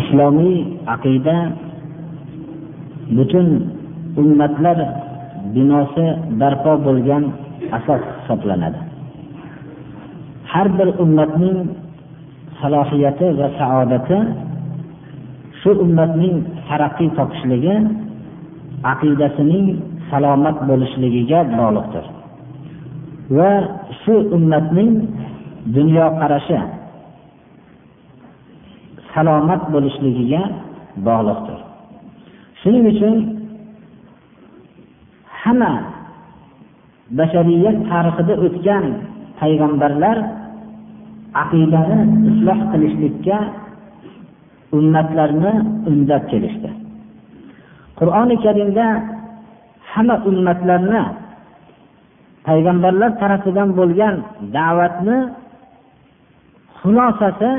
Islomiy aqida butun ummatlar binosi barpo bo'lgan asos hisoblanadi. Har bir ummatning salohiyati va saodati shu ummatning taraqqiy topishligi aqidasining salomat bo'lishligiga bog'liqdir. Va shu ummatning dunyoqarashi salomat bo'lishligiga bog'liqdir. Shuning uchun hamma bashariyat tarixida o'tgan payg'ambarlar aqidani isloh qilishlikka ummatlarni undab kelishdi. Qur'oni karimda hamma ummatlarni payg'ambarlar tarafidan bo'lgan da'vatni xulosasi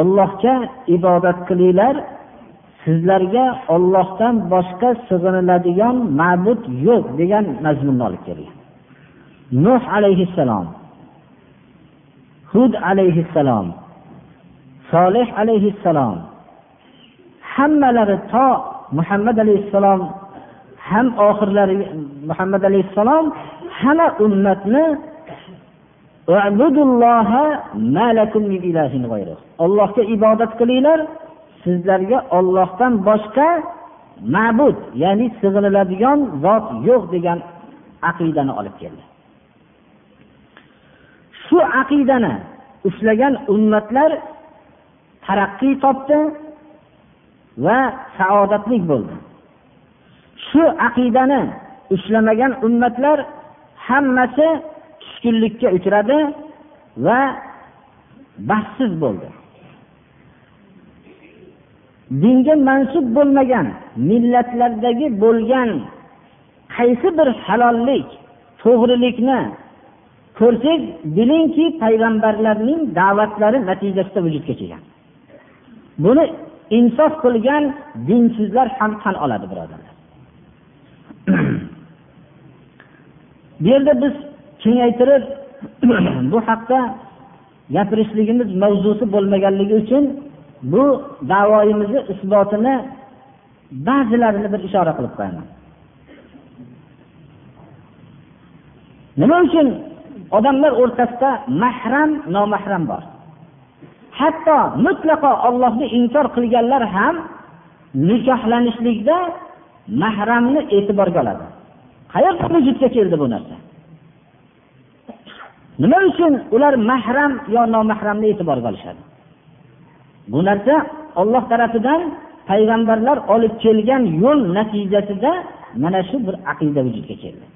ollohga ibodat qilinglar. Sizlarga ollohdan boshqa sig'iniladigan ma'bud yo'q degan mazmunni olib kelgan. Nuh alayhissalom hud alayhissalom solih alayhissalom hammalari to muhammad alayhissalom ham oxirlari muhammad alayhissalom hamma ummatni ollohga ibodat qilinglar sizlarga ollohdan boshqa ma'bud ya'ni sig'iniladigan zot yo'q degan aqidani olib keldi. Shu aqidani ushlagan ummatlar taraqqiy topdi va saodatlik bo'ldi. Shu aqidani ushlamagan ummatlar hammasi tushkunlikka uchradi va baxtsiz bo'ldi. Dinga mansub bo'lmagan millatlardagi bo'lgan qaysi bir halollik to'g'rilikni ko'rsak bilingki payg'ambarlarning da'vatlari natijasida vujudga kelgan. Buni insof qilgan dinsizlar ham tan oladi birodarlar. Bu yerda biz kengaytirib bu haqda gapirishligimiz mavzusi bo'lmaganligi uchun bu davoyimizni isbotini ba'zilarini bir ishora qilib qo'yaman. Nima uchun odamlar o'rtasida mahram nomahram bor? Hatto mutlaqo ollohni inkor qilganlar ham nikohlanishlikda mahramni e'tiborga oladi. Qayerda vujudga keldi bu narsa? Nima uchun ular mahram yo nomahramni e'tiborga olishadi bu narsa olloh tarafidan payg'ambarlar olib kelgan yo'l natijasida mana shu bir aqida vujudga keldi.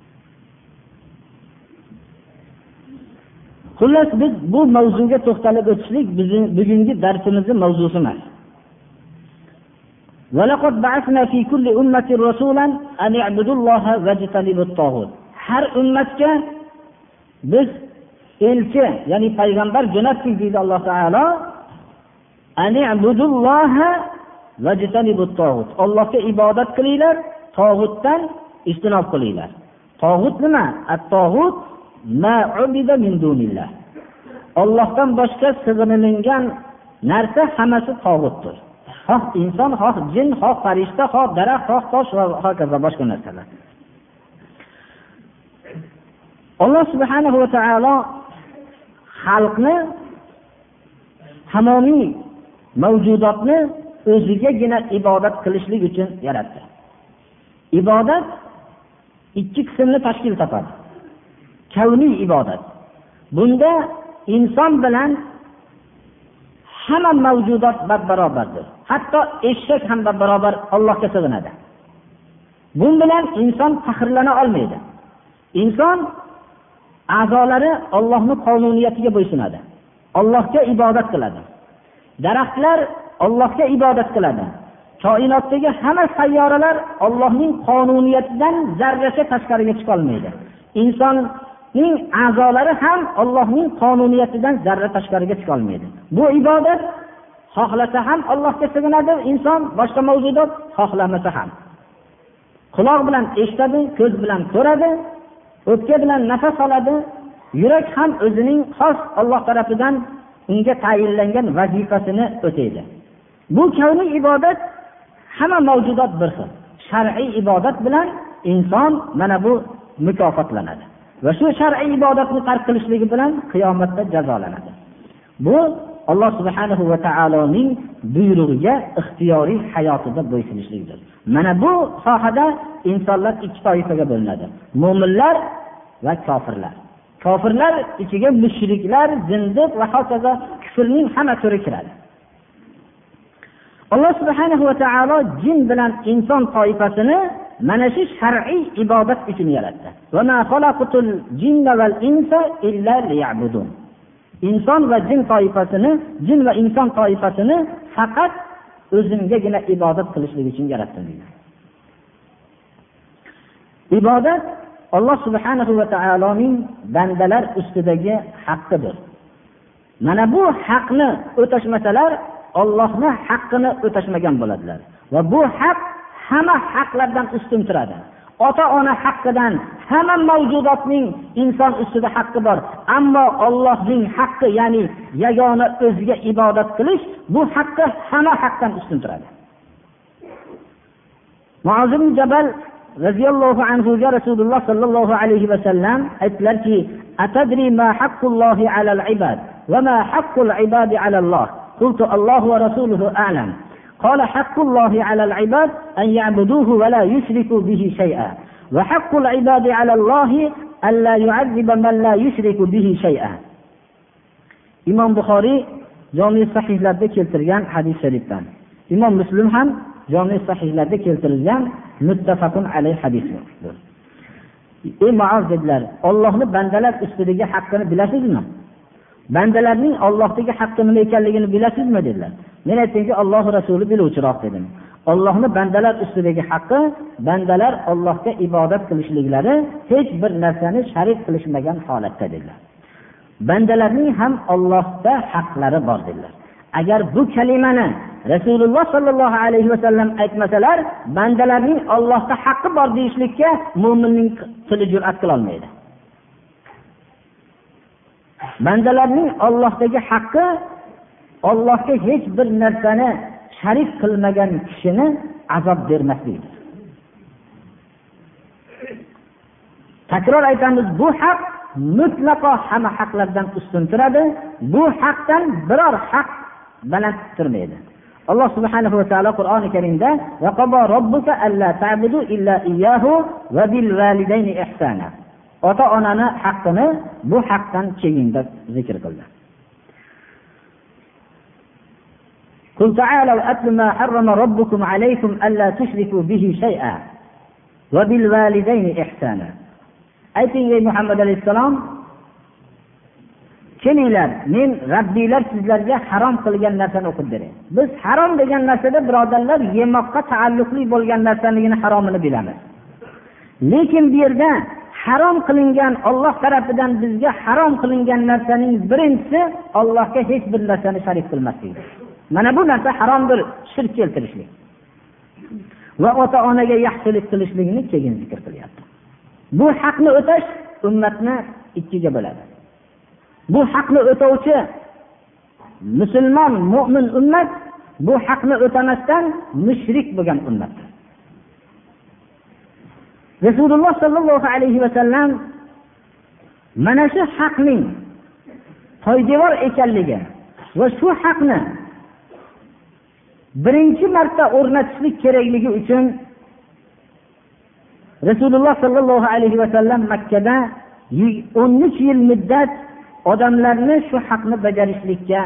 Xullas biz bu mavzuga to'xtalib o'tishlik bizni bugungi darsimizni mavzusi emas. ولقد بعثنا في كل أمة رسولا أن اعبدوا الله واجتنبوا الطاغوت har ummatga biz elchi ya'ni payg'ambar jo'natdik deydi alloh taolo ollohga ibodat qilinglar tog'utdan ijtinob qilinglar tog'ut nima tog'ut ollohdan boshqa sig'inilingan narsa hammasi tog'utdir xoh inson xoh jin xoh farishta xoh daraxt xoh tosh va hokazo boshqa narsalar. Alloh subhanahu va taolo xalqni tamomiy mavjudotni o'zigagina ibodat qilishlik uchun yaratdi. Ibodat ikki qismni tashkil topadi. Kavniy ibodat. Bunda inson bilan hamma mavjudot barobardir. Hatto eshak ham barobar allohga sig'inadi. Bu bilan inson faxrlana olmaydi. Inson a'zolari ollohni qonuniyatiga bo'ysunadi. Ollohga ibodat qiladi. Daraxtlar ollohga ibodat qiladi. Koinotdagi hamma sayyoralar ollohning qonuniyatidan zarracha tashqariga chiqolmaydi. Inson ning a'zolari ham ollohning qonuniyatidan zarra tashqariga chiqolmaydi bu ibodat xohlasa ham allohga sig'inadi inson boshqa mavjudot xohlamasa ham. Quloq bilan eshitadi ko'z bilan ko'radi o'pka bilan nafas oladi yurak ham o'zining xos olloh tarafidan unga tayinlangan vazifasini o'taydi. Bu kavniy ibodat hamma mavjudot bir xil. Shar'iy ibodat bilan inson mana bu mukofotlanadi. Va shu shar'iy ibodatni tark qilishligi bilan qiyomatda jazolanadi. Bu alloh subhanahu va taoloning buyrug'iga ixtiyoriy hayotida bo'ysunishlikdir mana bu sohada insonlar ikki toifaga bo'linadi. Mo'minlar va kofirlar. Kofirlar ichiga mushriklar zindiq va hokazo kufrning hamma turi kiradi. Alloh subhanahu va taolo jin bilan inson toifasini mana shu shar'iy ibodat uchun yaratdi. Inson va jin toifasini jin va inson toifasini faqat o'zimgagina ibodat qilishlik uchun yaratdim deydi. Ibodat alloh subhanahu va taoloning bandalar ustidagi haqqidir. Mana bu haqni o'tashmasalar ollohni haqqini o'tashmagan bo'ladilar. Va bu haq hamma haqlardan ustun turadi ota ona haqqidan hamma mavjudotning inson ustida haqqi bor ammo ollohning haqqi ya'ni yagona o'ziga ibodat qilish bu haqqi hamma haqdan ustun turadi jabal roziyallohu anhuga rasululloh sollallohu alayhi vasallam aytdilarki أتدري ما حق الله على العباد وما حق العباد على الله قلت الله ورسوله أعلم قال حق الله على العباد أن يعبدوه ولا يشركوا به شيئا وحق العباد على الله ألا يعذب من لا يشرك به شيئا imom buxoriy jomi sahihlarda keltirgan hadis sharifdan imom muslim ham jomi sahihlarda keltirilgan muttafaqun alayh hadisdir ey maoz dedilar ollohni bandalar ustidagi haqqini bilasizmi bandalarning ollohdagi haqqi nima ekanligini bilasizmi dedilar. Men aytdimki olloh rasuli biluvchiroq dedim. Ollohni bandalar ustidagi haqqi bandalar ollohga ibodat qilishliklari hech bir narsani sharik qilishmagan holatda dedilar. Bandalarning ham ollohda haqlari bor dedilar. Agar bu kalimani rasululloh sollallohu alayhi vasallam aytmasalar bandalarning ollohda haqqi bor deyishlikka mo'minning tili jur'at qilolmaydi. Bandalarning ollohdagi haqqi ollohga hech bir narsani sharik qilmagan kishini azob bermaslikdir. Takror aytamiz bu haq mutlaqo hamma haqlardan ustun turadi. Bu haqdan biror haq baland turmaydi. Alloh subhanahu va taolo qur'oni karimda ota onani haqqini bu haqdan keyin deb zikr qildi قل تعالوا أتل ما حرم ربكم عليكم ألا تشركوا به شيئا وبالوالدين إحسانا ayting ey muhammad alayhissalom kelinglar men rabbiylar sizlarga harom qilgan narsani o'qib beray biz harom degan narsada birodarlar yemoqqa taalluqli bo'lgan narsaligini haromini bilamiz lekin bu yerda harom qilingan olloh tarafidan bizga harom qilingan narsaning birinchisi ollohga hech bir narsani sharik qilmaslikdir mana bu narsa haromdir shirk keltirishlik. Va ota onaga yaxshilik qilishlikni keyin zikr qilyapti. Bu haqni o'tash ummatni ikkiga bo'ladi. Bu haqni o'tovchi musulmon mo'min ummat bu haqni o'tamasdan mushrik bo'lgan ummat rasululloh sollallohu alayhi vasallam mana shu haqning poydevor ekanligi va shu haqni birinchi marta o'rnatishlik kerakligi uchun rasululloh sollallohu alayhi vasallam makkada o'n uch yil muddat odamlarni shu haqni bajarishlikka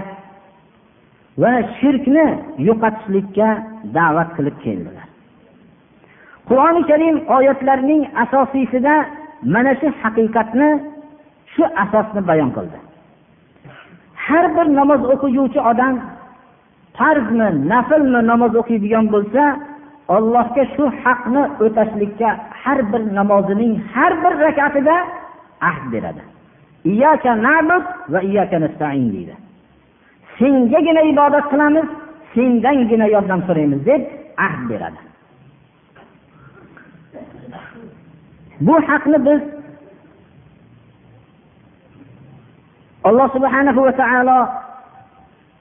va shirkni yo'qotishlikka da'vat qilib keldilar. Qur'oni karim oyatlarining asosiysida mana shu haqiqatni shu asosni bayon qildi. Har bir namoz o'qiguvchi odam farzmi naflmi namoz o'qiydigan bo'lsa allohga shu haqni o'tashlikka har bir namozining har bir rakatida ahd beradi. Iyaka nabud va iyaka nastain deydi. Sengagina ibodat qilamiz sendangina yordam so'raymiz deb ahd beradi. Bu haqni biz alloh subhanahu va taolo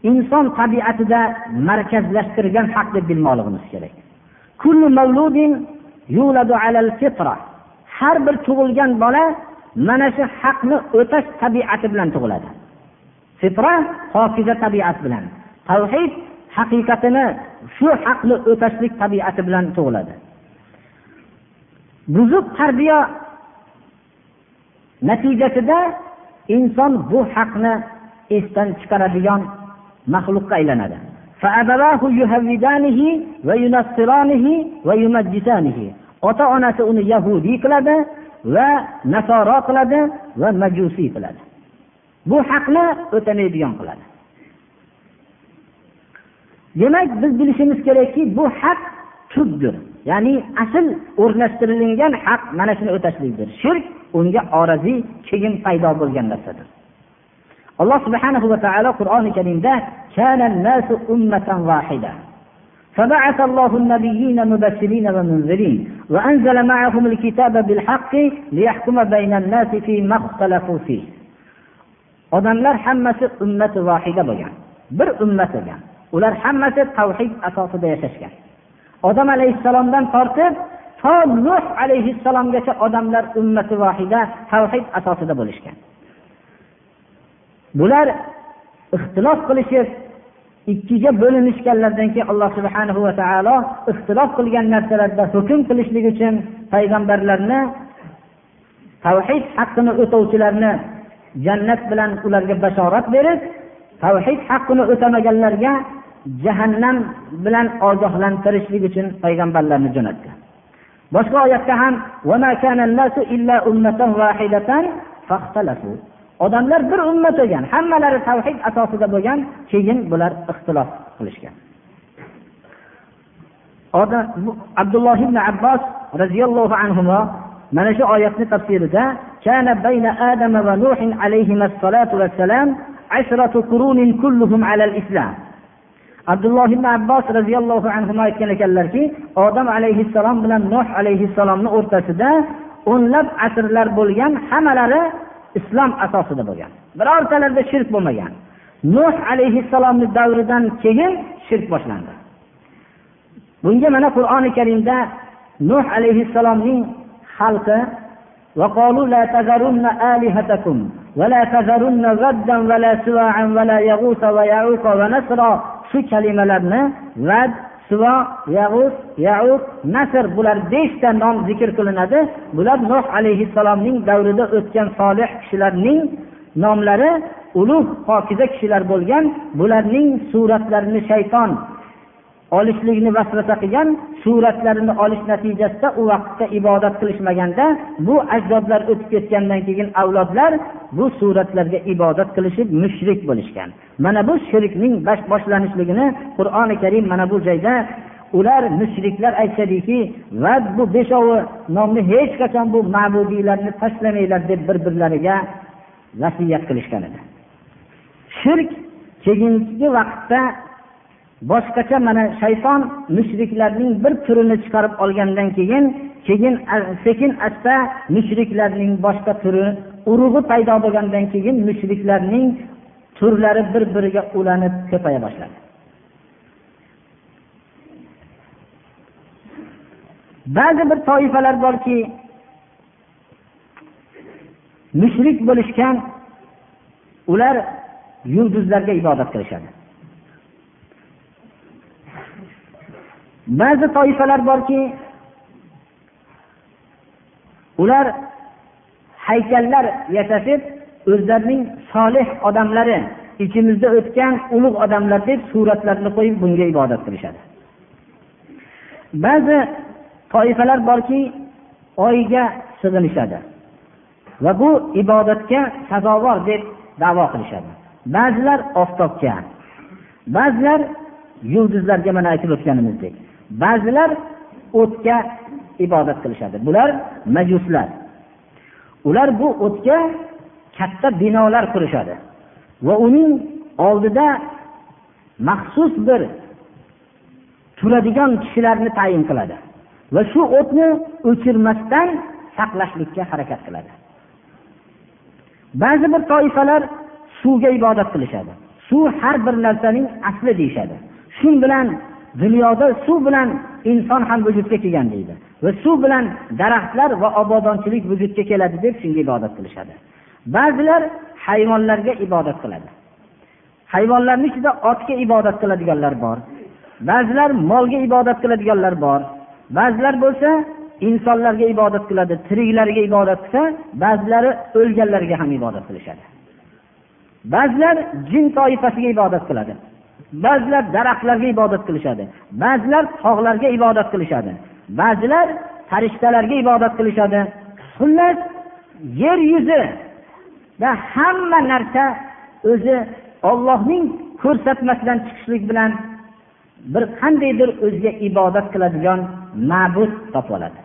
inson tabiatida markazlashtirgan haq deb bilmoqligimiz kerak. Har bir tug'ilgan bola mana shu haqni o'tash tabiati bilan tug'iladi. Fitra pokiza tabiat bilan tavhid haqiqatini shu haqni o'tashlik tabiati bilan tug'iladi. Buzuq tarbiya natijasida inson bu haqni esdan chiqaradigan maxluqqa aylanadi. Ota onasi uni yahudiy qiladi va nasoro qiladi va majusiy qiladi. Bu haqni o'tamaydigan qiladi. Demak biz bilishimiz kerakki bu haq tubdir. ya'ni asl o'rnashtirilgan haq mana shuni o'tashlikdir shirk unga oraziy keyin paydo bo'lgan narsadir alloh subhanahu va taolo qur'oni karimda فبعث الله النبيين مبشرين ومنذرين وأنزل معهم الكتاب بالحق ليحكم بين الناس فيما اختلفوا فيه odamlar hammasi ummati vohida bo'lgan bir ummat bo'lgan ular hammasi tavhid asosida yashashgan Odam alayhissalomdan tortib to nuh alayhissalomgacha odamlar ummati vohida tavhid asosida bo'lishgan. Bular ixtilof qilishib ikkiga bo'linishganlaridan keyin alloh subhanahu va taolo ixtilof qilgan narsalarda hukm qilishlik uchun payg'ambarlarni tavhid haqqini o'tovchilarni jannat bilan ularga bashorat berib tavhid haqqini o'tamaganlarga jahannam bilan ogohlantirishlik uchun payg'ambarlarni jo'natdi boshqa oyatda ham odamlar bir ummat bo'lgan hammalari tavhid asosida bo'lgan keyin bular ixtilof qilishgan abdulloh ibn abbos roziyallohu anhu mana shu oyatni tafsirida كان بين آدم ونوح عليهما الصلاة والسلام عشرة قرون كلهم على الإسلام abdulloh ibn abbos roziyallohu anhu aytgan ekanlarki odam alayhissalom bilan nuh alayhissalomni o'rtasida o'nlab asrlar bo'lgan hammalari islom asosida bo'lgan birortalarida shirk bo'lmagan nuh alayhissalomni davridan keyin shirk boshlandi bunga mana qur'oni karimda nuh alayhissalomning xalqi وقالوا لا تذرن آلهتكم ولا تذرن غدا ولا سواعا ولا يغوث ويعوق ونسرا shu kalimalarni vad suvo yag'us yauq nasr bular beshta nom zikr qilinadi. Bular nuh alayhissalomning davrida o'tgan solih kishilarning nomlari ulug' pokiza kishilar bo'lgan. Bularning suratlarini shayton olishlikni vasvasa qilgan suratlarini olish natijasida u vaqtda ibodat qilishmaganda bu ajdodlar o'tib ketgandan keyin avlodlar bu suratlarga ibodat qilishib mushrik bo'lishgan. Mana bu shirkning boshlanishligini qur'oni karim mana bu joyda ular mushriklar aytishadiki va bu beshovi nomni hech qachon bu ma'budiylarni tashlamanglar deb bir birlariga vasiyat qilishgan edi. Shirk keyingi vaqtda boshqacha mana shayton mushriklarning bir turini chiqarib olgandan keyin keyin sekin asta mushriklarning boshqa turi urug'i paydo bo'lgandan keyin mushriklarning turlari bir biriga ulanib ko'paya boshladi. Ba'zi bir toifalar borki mushrik bo'lishgan ular yulduzlarga ibodat qilishadi. Ba'zi toifalar borki ular haykallar yasatib o'zlarining solih odamlari ichimizda o'tgan ulug' odamlar deb suratlarni qo'yib bunga ibodat qilishadi. Ba'zi toifalar borki oyga sig'inishadi va bu ibodatga sazovor deb davo qilishadi. Ba'zilar oftobga ba'zilar yulduzlarga mana aytib o'tganimizdek. Ba'zilar o'tga ibodat qilishadi. Bular majuslar. Ular bu o'tga katta binolar qurishadi. Va uning oldida maxsus bir turadigan kishilarni tayin qiladi. Va shu o'tni o'chirmasdan saqlashlikka harakat qiladi. Ba'zi bir toifalar suvga ibodat qilishadi. Suv har bir narsaning asli deyishadi. Shu bilan dunyoda suv bilan inson ham vujudga kelgan deydi. Va suv bilan daraxtlar va obodonchilik vujudga keladi deb shunga ibodat qilishadi. Ba'zilar hayvonlarga ibodat qiladi. Hayvonlarni ichida otga ibodat qiladiganlar bor. Ba'zilar molga ibodat qiladiganlar bor. Ba'zilar bo'lsa insonlarga ibodat qiladi tiriklarga ibodat qilsa ba'zilari o'lganlarga ham ibodat qilishadi. Ba'zilar jin toifasiga ibodat qiladi. Ba'zilar daraxtlarga ibodat qilishadi. Ba'zilar tog'larga ibodat qilishadi. Ba'zilar farishtalarga ibodat qilishadi. Xullas yer yuzida hamma narsa o'zi ollohning ko'rsatmasidan chiqishlik bilan bir qandaydir o'ziga ibodat qiladigan ma'bud topib oladi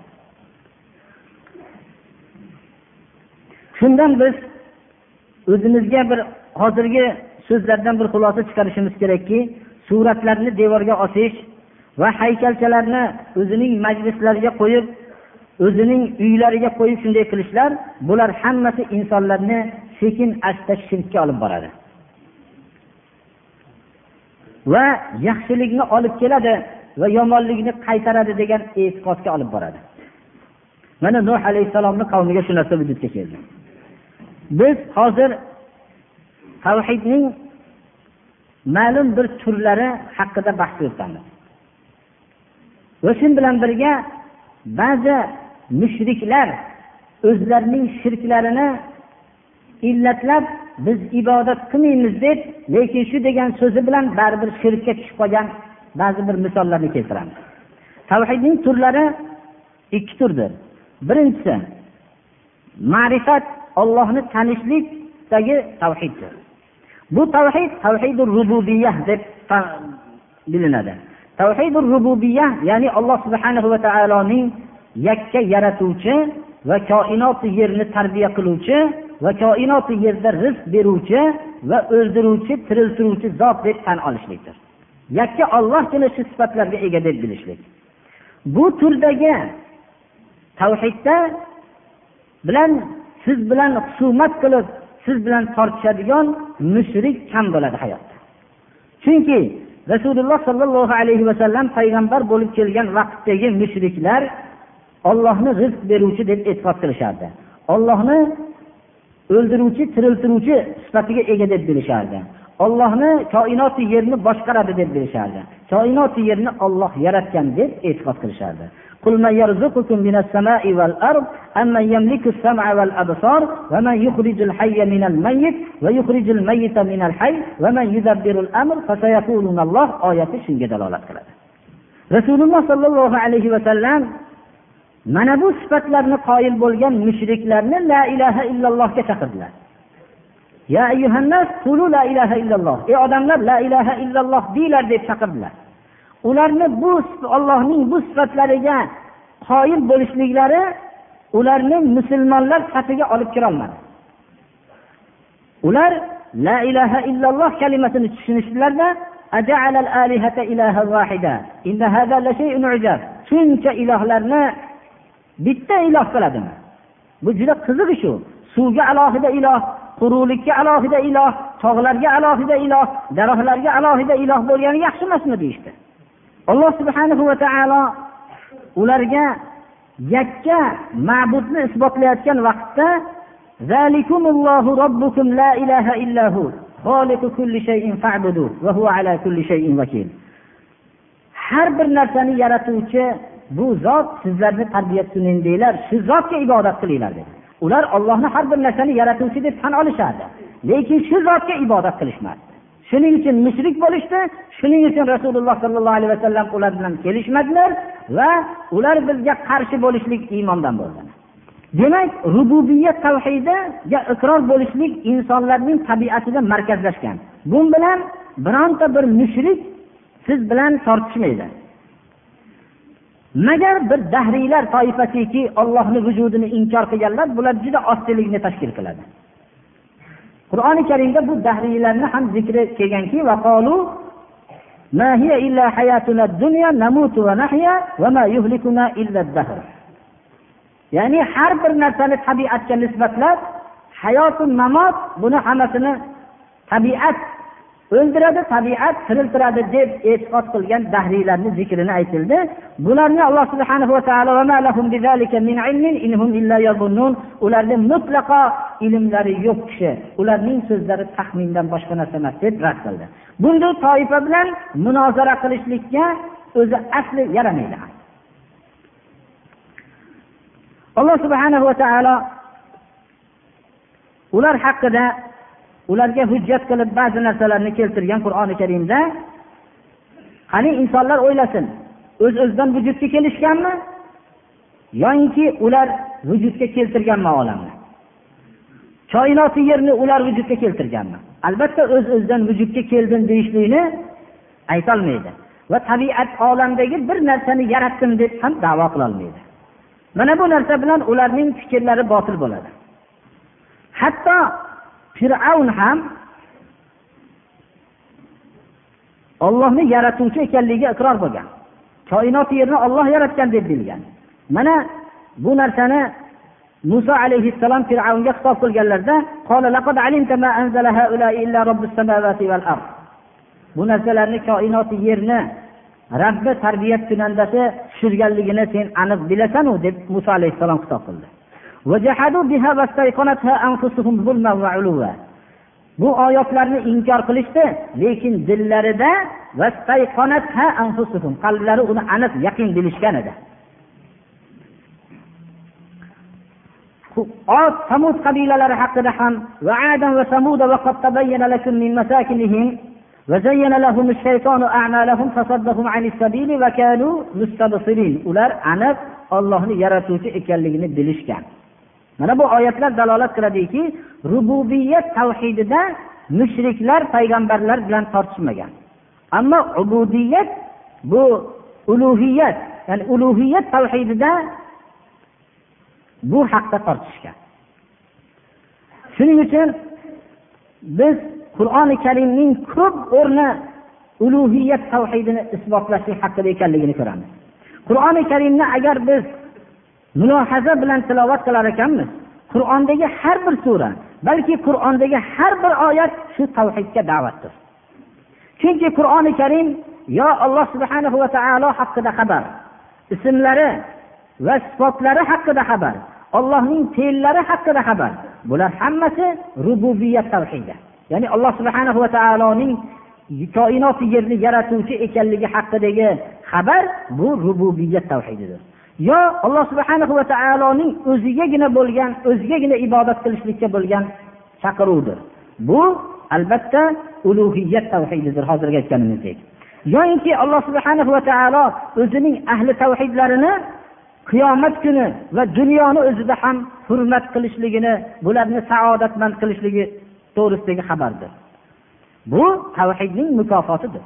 shundan biz o'zimizga bir hozirgi so'zlardan bir xulosa chiqarishimiz kerakki suratlarni devorga osish va haykalchalarni o'zining majlislariga qo'yib o'zining uylariga qo'yib shunday qilishlar bular hammasi insonlarni sekin asta shirkka olib boradi. Va yaxshilikni olib keladi va yomonlikni qaytaradi degan e'tiqodga olib boradi. Mana nuh alayhissalomni qavmiga shu narsa vujudga keldi. Biz hozir tavhidning ma'lum bir turlari haqida bahs yuritamiz. Va shu bilan birga ba'zi mushriklar o'zlarining shirklarini illatlab biz ibodat qilmaymiz deb lekin shu degan so'zi bilan baribir shirkka tushib qolgan ba'zi bir misollarni keltiramiz. Tavhidning turlari ikki turdir. Birinchisi ma'rifat ollohni tanishlikdagi tavhiddir. Bu tavhid tavhidi rububiyah deb bilinadi. Tavhidi rububiyah ya'ni alloh subhanahu va taoloning yakka yaratuvchi va koinoti yerni tarbiya qiluvchi va koinoti yerda rizq beruvchi va o'ldiruvchi tiriltiruvchi zot deb tan olishlikdir. Yakka ollohgina shu sifatlarga ega deb bilishlik. Bu turdagi tavhidda bilan siz bilan husumat qilib siz bilan tortishadigan mushrik kam bo'ladi hayotda. Chunki rasululloh sollallohu alayhi vasallam payg'ambar bo'lib kelgan vaqtdagi mushriklar ollohni rizq beruvchi deb e'tiqod qilishardi. Ollohni o'ldiruvchi tiriltiruvchi sifatiga ega deb bilishardi. Ollohni koinoti yerni boshqaradi deb bilishardi. Koinoti yerni olloh yaratgan deb e'tiqod qilishardi. قل من يرزقكم من السماء والأرض أمن يملك السمع والأبصار ومن يخرج الحي من الميت ويخرج الميت من الحي ومن يدبر الأمر فسيقولون الله آية shunga dalolat qiladi rasululloh sollallohu alayhi vasallam mana bu sifatlarni qoyil bo'lgan mushriklarni la ilaha illallohga chaqirdilar ya ayyuhannas qulu la ilaha illalloh ey odamlar la ilaha illalloh deyglar deb chaqirdilar ularni bu ollohning bu sifatlariga qoyil bo'lishliklari ularni musulmonlar safiga olib kirolmadi. Ular la ilaha illalloh kalimasini tushunishdilarda shuncha ilohlarni bitta iloh qiladimi bu juda qiziq shu. Suvga alohida iloh quruqlikka alohida iloh tog'larga alohida iloh daraxtlarga alohida iloh bo'lgani yaxshi emasmi deyishdi. alloh subhanahu va taolo ularga yakka ma'budni isbotlayotgan vaqtda la ilaha illahu har bir narsani yaratuvchi bu zot sizlarni tarbiya qilinglar shu zotga ibodat qilinglar dedi. Ular ollohni har bir narsani yaratuvchi deb tan olishardi lekin shu zotga ibodat qilishmadi. Shuning uchun mushrik bo'lishdi. Shuning uchun rasululloh sollallohu alayhi vasallam ular bilan kelishmadilar va ular bizga qarshi bo'lishlik iymondan bo'ldi. Demak rububiyat tavhidiga iqror bo'lishlik insonlarning tabiatida markazlashgan. Bu bilan bironta bir mushrik siz bilan tortishmaydi. Magar bir dahriylar toifasiki ollohni vujudini inkor qilganlar bular juda ozchilikni tashkil qiladi. Qur'oni karimda bu dahriylarni ham zikri kelganki ya'ni har bir narsani tabiatga nisbatlab hayotu mamot buni hammasini tabiat o'ldiradi tabiat tiriltiradi deb e'tiqod qilgan dahriylarni zikrini aytildi. Bularni alloh subhana va taolo ularni mutlaqo ilmlari yo'q kishi. Ularning so'zlari taxmindan boshqa narsa emas deb rad qildi. Bunday toifa bilan munozara qilishlikka o'zi asli yaramaydi. Alloh subhanahu va taolo ular haqida ularga hujjat qilib ba'zi narsalarni keltirgan qur'oni karimda qani insonlar o'ylasin o'z öz o'zidan vujudga kelishganmi yoyinki ular vujudga keltirganmi olamni koinoti yerni ular vujudga keltirganmi? Albatta o'z öz o'zidan vujudga keldim deyishlikni aytolmaydi. Va tabiat olamdagi bir narsani yaratdim deb ham davo qilolmaydi. Mana bu narsa bilan ularning fikrlari botil bo'ladi. Hatto fir'avn ham ollohni yaratuvchi ekanligiga iqror bo'lgan. Koinot yerni olloh yaratgan deb bilgan. Mana bu narsani muso alayhissalom fir'avnga xitob qilganlarida bu narsalarni koinoti yerni rabbi tarbiyat kunandasi tushirganligini sen aniq bilasanu deb muso alayhissalom xitob qildi. Bu oyatlarni inkor qilishdi lekin dillarida qalblari uni aniq yaqin bilishgan edi. ot samud qabilalari haqida ham وزين لهم الشيطان أعمالهم فصدهم عن السبيل وكانوا مستبصرين ular aniq Allohni yaratuvchi ekanligini bilishgan mana bu oyatlar dalolat qiladiki rububiyat tavhidida mushriklar payg'ambarlar bilan tortishmagan ammo ubudiyat bu ulug'iyat ya'ni ulug'iyat tavhidida bu haqda tortishgan. Shuning uchun biz qur'oni karimning ko'p o'rni ulug'iyat tavhidini isbotlashlik haqida ekanligini ko'ramiz. Qur'oni karimni agar biz mulohaza bilan tilovat qilar ekanmiz qur'ondagi har bir sura balki qur'ondagi har bir oyat shu tavhidga da'vatdir. Chunki qur'oni karim yo alloh subhanahu va taolo haqida xabar ismlari va sifatlari haqida xabar allohning fe'llari haqida xabar. Bular hammasi rububiyat tavhidi. Ya'ni alloh subhanahu va taoloning koinot yerni yaratuvchi ekanligi haqidagi xabar bu rububiyat tavhididir. Yo alloh subhanahu va taoloning o'zigagina bo'lgan o'zigagina ibodat qilishlikka bo'lgan chaqiruvdir bu albatta ulug'iyat tavhididir hozirgi aytganimizdek. Yoyinki alloh subhanahu va taolo o'zining ahli tavhidlarini qiyomat kuni va dunyoni o'zida ham hurmat qilishligini bularni saodatmand qilishligi to'g'risidagi xabardir. Bu tavhidning mukofotidir.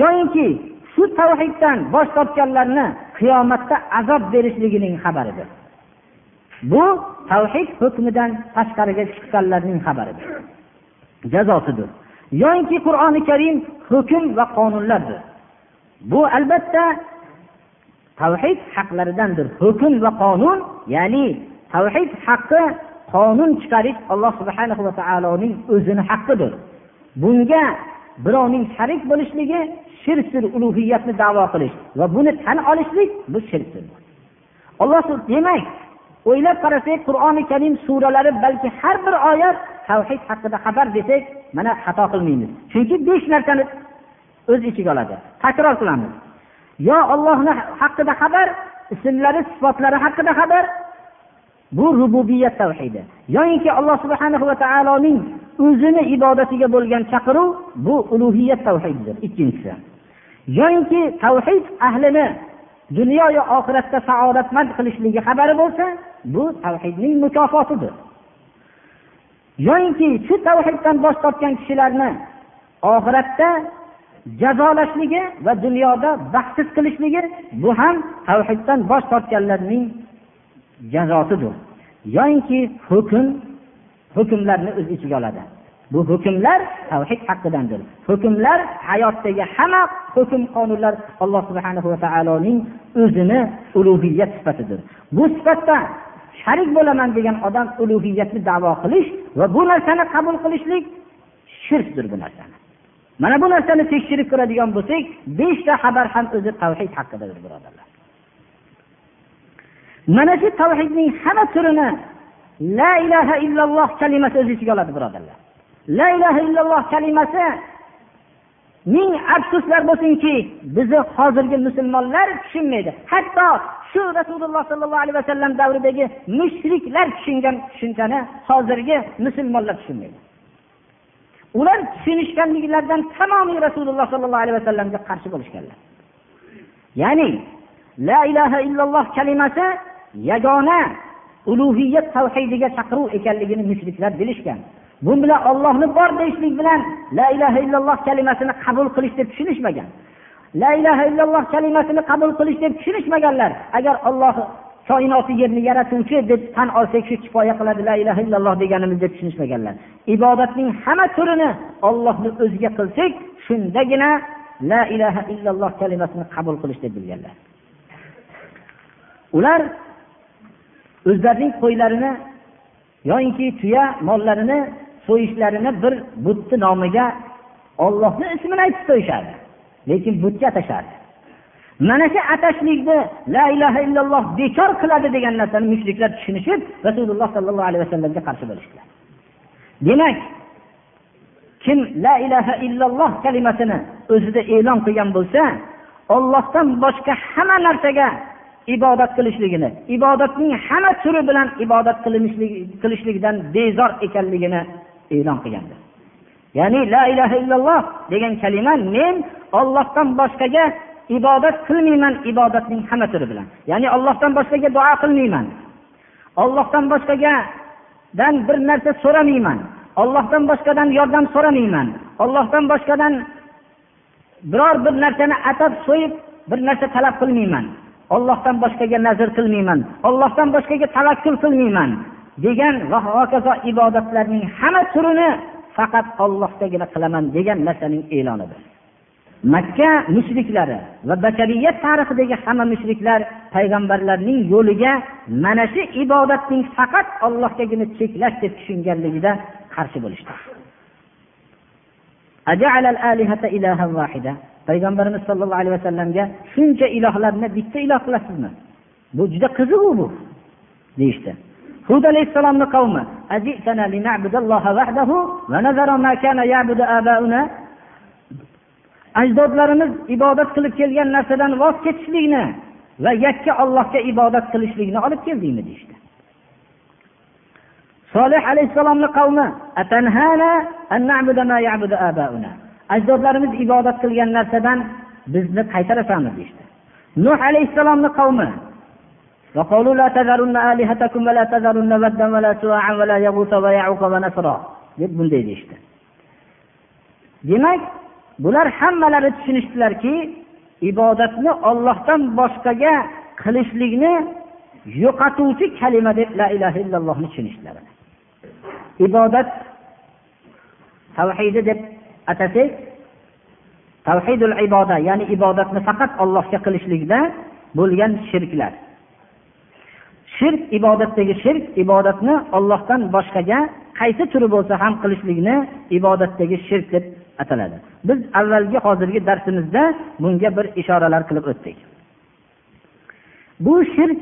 Yoyinki shu tavhiddan bosh tortganlarni qiyomatda azob berishligining xabaridir. Bu tavhid hukmidan tashqariga chiqqanlarning xabaridir. Jazosidir. Yoinki qur'oni karim hukm va qonunlardir. Bu albatta tavhid haqlaridandir. Hukm va qonun ya'ni tavhid haqqi qonun chiqarish alloh subhana va taoloning o'zini haqqidir. Bunga birovning sharik bo'lishligi shirkdir ulug'iyatni davo qilish va buni tan olishlik bu shirkdir. Alloh demak o'ylab qarasak qur'oni karim suralari balki har bir oyat tavhid haqida xabar desak mana xato qilmaymiz. Chunki besh narsani o'z ichiga oladi. Takror qilamiz. Yo ollohni haqida xabar ismlari sifatlari haqida xabar. Bu rububiyat tavhidi. Yoyinki alloh subhanahu va taoloning o'zini ibodatiga bo'lgan chaqiruv bu ulug'iyat tavhididir ikkinchisi. Yoyinki tavhid ahlini dunyoyu oxiratda saodatmand qilishligi xabari bo'lsa bu tavhidning mukofotidir. Yoyinki shu tavhiddan bosh tortgan kishilarni oxiratda jazolashligi va dunyoda baxtsiz qilishligi bu ham tavhiddan bosh tortganlarning jazosidir yoyinki hukm hukmlarni o'z ichiga oladi. Bu hukmlar tavhid haqidandir hukmlar hayotdagi hamma hukm qonunlar alloh subhana va taoloning o'zini ulug'iyat sifatidir. Bu sifatda sharik bo'laman degan odam ulug'iyatni davo qilish va bu narsani qabul qilishlik shirkdir bu narsani. Mana bu narsani tekshirib ko'radigan bo'lsak beshta xabar ham o'zi tavhid haqidadir birodarlar. Mana shu tavhidning hamma turini la ilaha illalloh kalimasi o'z ichiga oladi birodarlar. La ilaha illalloh kalimasi ming afsuslar bo'lsinki bizni hozirgi musulmonlar tushunmaydi. Hatto shu rasululloh sollallohu alayhi vasallam davridagi mushriklar tushungan tushunchani hozirgi musulmonlar tushunmaydi. Ular tushunishganliklaridan tamomiy rasululloh sollallohu alayhi vasallamga qarshi bo'lishganlar. Ya'ni la ilaha illalloh kalimasi yagona ulug'iyat tavhidiga chaqiruv ekanligini mushriklar bilishgan. Bu bilan ollohni bor deyishlik bilan la ilaha illalloh kalimasini qabul qilish deb tushunishmagan. La ilaha illalloh kalimasini qabul qilish deb tushunishmaganlar agar olloh koinoti yerni yaratuvchi deb tan olsak shu kifoya qiladi la ilaha illalloh deganimiz deb tushunishmaganlar. Ibodatning hamma turini ollohni o'ziga qilsak shundagina la ilaha illalloh kalimasini qabul qilish deb bilganlar. Ular o'zlarining qo'ylarini yoyinki tuya mollarini so'yishlarini bir butni nomiga ollohni ismini aytib so'yishardi lekin butga atashardi mana shu atashlikni la ilaha illalloh bekor qiladi degan narsani mushriklar tushunishib rasululloh sollallohu alayhi vasallamga qarshi bo'lishdilar. Demak kim la ilaha illalloh kalimasini o'zida e'lon qilgan bo'lsa ollohdan boshqa hamma narsaga ibodat qilishligini ibodatning hamma turi bilan ibodat qilishlikdan bezor ekanligini e'lon qilgandir. Ya'ni la ilaha illalloh degan kalima men ollohdan boshqaga ibodat qilmayman ibodatning hamma turi bilan. Ya'ni ollohdan boshqaga duo qilmayman. Ollohdan boshqagadan bir narsa so'ramayman. Ollohdan boshqadan yordam so'ramayman. Ollohdan boshqadan biror bir narsani atab so'yib bir narsa talab qilmayman. Ollohdan boshqaga nazr qilmayman. Ollohdan boshqaga tavakkul qilmayman degan va hokazo ibodatlarning hamma turini faqat ollohdagina qilaman degan narsaning e'lonidir. Makka mushriklari va bashariyat tarixidagi hamma mushriklar payg'ambarlarning yo'liga mana shu ibodatning faqat ollohgagina cheklash deb tushunganligida qarshi bo'lishdi. Payg'ambarimiz sollallohu alayhi vasallamga shuncha ilohlarni bitta iloh qilasizmi? Bu juda qiziq bu deyishdi. Hud alayhissalomni qavmi ajdodlarimiz ibodat qilib kelgan narsadan voz kechishlikni va yakka ollohga ibodat qilishlikni olib keldingmi deyishdi. Solih alayhissalomni qavmi ajdodlarimiz ibodat qilgan narsadan bizni qaytarasanmi deyishdi. Nuh alayhissalomni qavmi deb bunday deyishdi. Demak bular hammalari tushunishdilarki ibodatni ollohdan boshqaga qilishlikni yo'qotuvchi kalima deb la ilaha illallohni tushunishdilar. Ibodat tavhidi deb atasak tavhidul iboda ya'ni ibodatni faqat allohga qilishlikda bo'lgan shirklar. Shirk ibodatdagi shirk ibodatni ollohdan boshqaga qaysi turi bo'lsa ham qilishlikni ibodatdagi shirk deb ataladi. Biz avvalgi hozirgi darsimizda bunga bir ishoralar qilib o'tdik. Bu shirk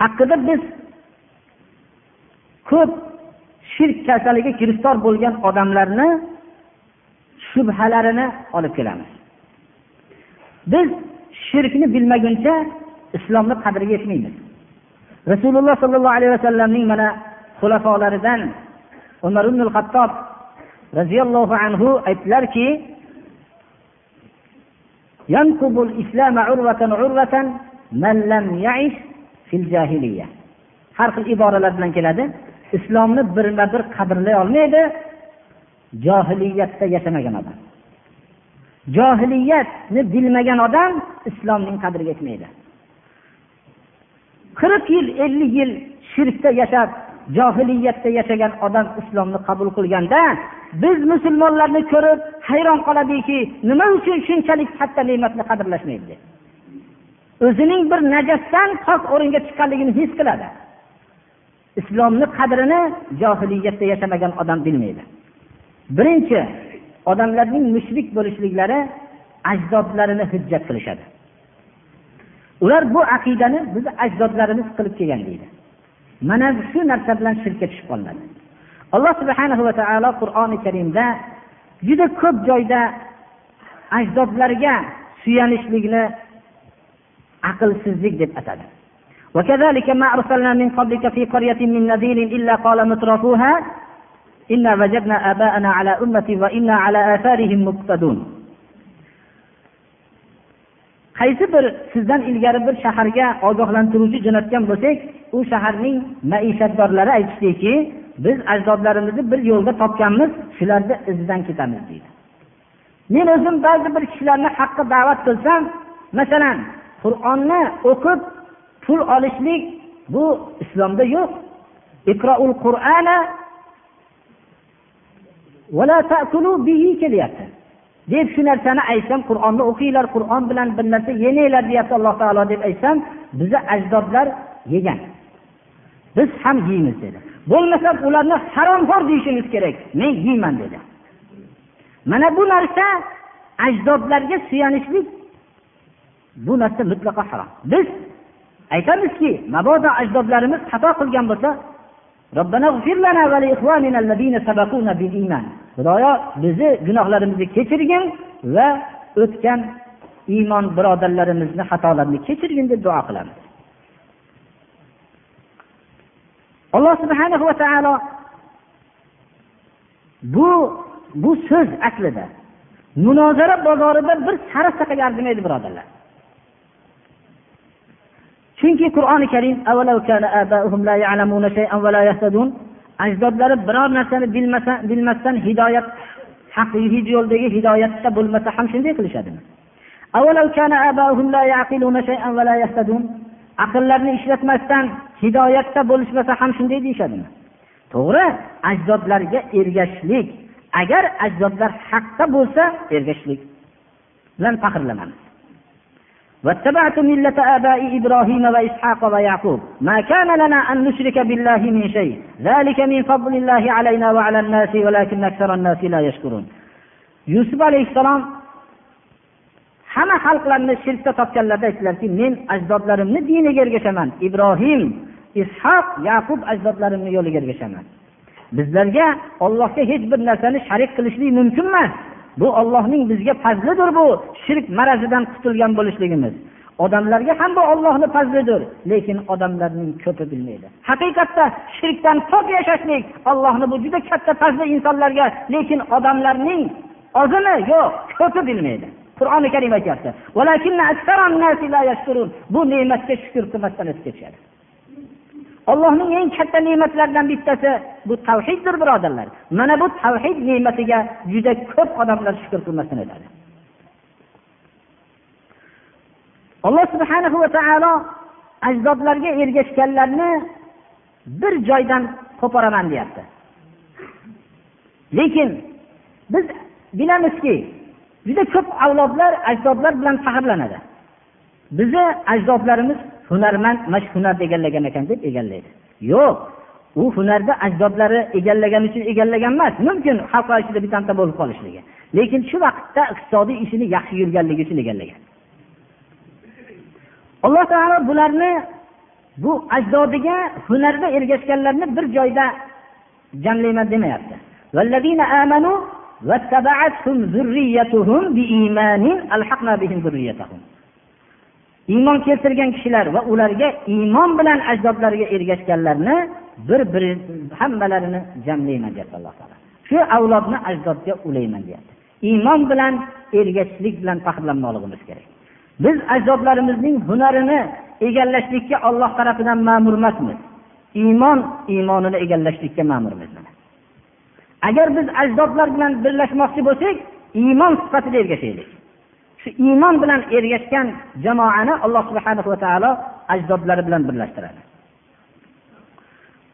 haqida biz ko'p shirk kasaliga giriftor bo'lgan odamlarni shubhalarini olib kelamiz. Biz shirkni bilmaguncha islomni qadriga yetmaymiz. Rasululloh sollallohu alayhi vasallamning mana xulafolaridan umar ibn xattob roziyallohu anhu aytdilarki har xil iboralar bilan keladi. Islomni birma bir qadrlay olmaydi. Johiliyatda yashamagan odam. Johiliyatni bilmagan odam islomning qadriga yetmaydi. Qirq yil ellik yil shirkda yashab johiliyatda yashagan odam islomni qabul qilganda biz musulmonlarni ko'rib hayron qoladiki nima uchun shunchalik katta ne'matni qadrlashmaydi? Deb o'zining bir najasdan pok o'ringa chiqqanligini his qiladi. Islomni qadrini johiliyatda yashamagan odam bilmaydi. Birinchi odamlarning mushrik bo'lishliklari ajdodlarini hujjat qilishadi. Ular bu aqidani bizni ajdodlarimiz qilib kelgan deydi. mana shu narsa bilan shirkka tushib qolinadi. Alloh subhanahu va taolo qur'oni karimda juda ko'p joyda ajdodlarga suyanishlikni aqlsizlik deb atadi. وكذلك ما أرسلنا من قبلك في قرية من نذير إلا قال مترفوها إنا وجدنا آباءنا على أمة وإنا على آثارهم مقتدون qaysi bir sizdan ilgari bir shaharga ogohlantiruvchi jo'natgan bo'lsak u shaharning maishatdorlari aytishdiki biz ajdodlarimizni bir yo'lda topganmiz shularni izidan ketamiz deydi. Men o'zim ba'zi bir kishilarni haqqa da'vat qilsam masalan qur'onni o'qib pul olishlik bu islomda yo'q. Iqroul qur'ana kelyapti. Deb shu narsani aytsam qur'onni o'qinglar qur'on bilan bir narsa yemanglar deyapti alloh taolo deb aytsam bizni ajdodlar yegan. Biz ham yeymiz dedi. Bo'lmasa ularni haromxo'r deyishimiz kerak men yeyman dedi. Mana bu narsa ajdodlarga suyanishlik bu narsa mutlaqo harom. Biz aytamizki mabodo ajdodlarimiz xato qilgan bo'lsa xudoyo bizni gunohlarimizni kechirgin va o'tgan iymon birodarlarimizni xatolarini kechirgin deb duo qilamiz. Alloh subhana va taolo bu bu so'z aslida munozara bozorida bir sara saqaga arzimaydi birodarlar. Chunki qur'oni karim ajdodlari biror narsani bilmasa bilmasdan hidoyat haq yo'ldagi hidoyatda bo'lmasa ham shunday qilishadimi aqllarini ishlatmasdan hidoyatda bo'lishmasa ham shunday deyishadimi? To'g'ri ajdodlarga ergashishlik. Agar ajdodlar haqda bo'lsa ergashishlik. Bilan faxrlanamiz واتبعت ملة آباء إبراهيم وإسحاق ويعقوب ما كان لنا أن نشرك بالله من شيء ذلك من فضل الله علينا وعلى الناس ولكن أكثر الناس لا يشكرون yusuf alayhissalom hamma xalqlarni shirkda topganlarda aytdilarki men ajdodlarimni diniga ergashaman ibrohim ishoq yaqub ajdodlarimni yo'liga ergashaman bizlarga ollohga hech bir narsani sharik qilishlik mumkin emas bu ollohning bizga fazlidir bu shirk marazidan qutulgan bo'lishligimiz. Odamlarga ham bu ollohni fazlidir lekin odamlarning ko'pi bilmaydi. Haqiqatda shirkdan pok yashashlik ollohni bu juda katta fazli insonlarga lekin odamlarning ozimi yo'q ko'pi bilmaydi. Qur'oni karim aytyapti bu ne'matga shukur qilmasdan o'tib ketishadi. Ollohning eng katta ne'matlaridan bittasi bu tavhiddir birodarlar. Mana bu tavhid ne'matiga juda ko'p odamlar shukur qilmasdan o'tadi alloh subhana va taolo ajdodlarga ergashganlarni bir joydan qo'poraman deyapti. Lekin biz bilamizki juda ko'p avlodlar ajdodlar bilan faxrlanadi. Bizni ajdodlarimiz hunarmand mana shu hunarni egallagan ekan deb egallaydi. Yo'q u hunarni ajdodlari egallagani uchun egallagan emas mumkin xalqlar ichida bittanta bo'lib qolishligi. Lekin shu vaqtda iqtisodiy ishini yaxshi yurganligi uchun egallagan. Alloh taolo bularni bu ajdodiga hunarda ergashganlarni bir joyda jamlayman demayapti. Iymon keltirgan kishilar va ularga iymon bilan ajdodlariga ergashganlarni bir biri hammalarini jamlayman deyapti alloh taolo. Shu avlodni ajdodga ulayman deyapti. Iymon bilan ergashishlik bilan faxrlanmoqligimiz kerak. Biz ajdodlarimizning hunarini egallashlikka olloh tarafidan ma'mur emasmiz. Iymon iymonini egallashlikka ma'murmiz agar biz ajdodlar bilan birlashmoqchi bo'lsak iymon sifatida ergashaylik. Shu iymon bilan ergashgan jamoani alloh subhana va taolo ajdodlari bilan birlashtiradi.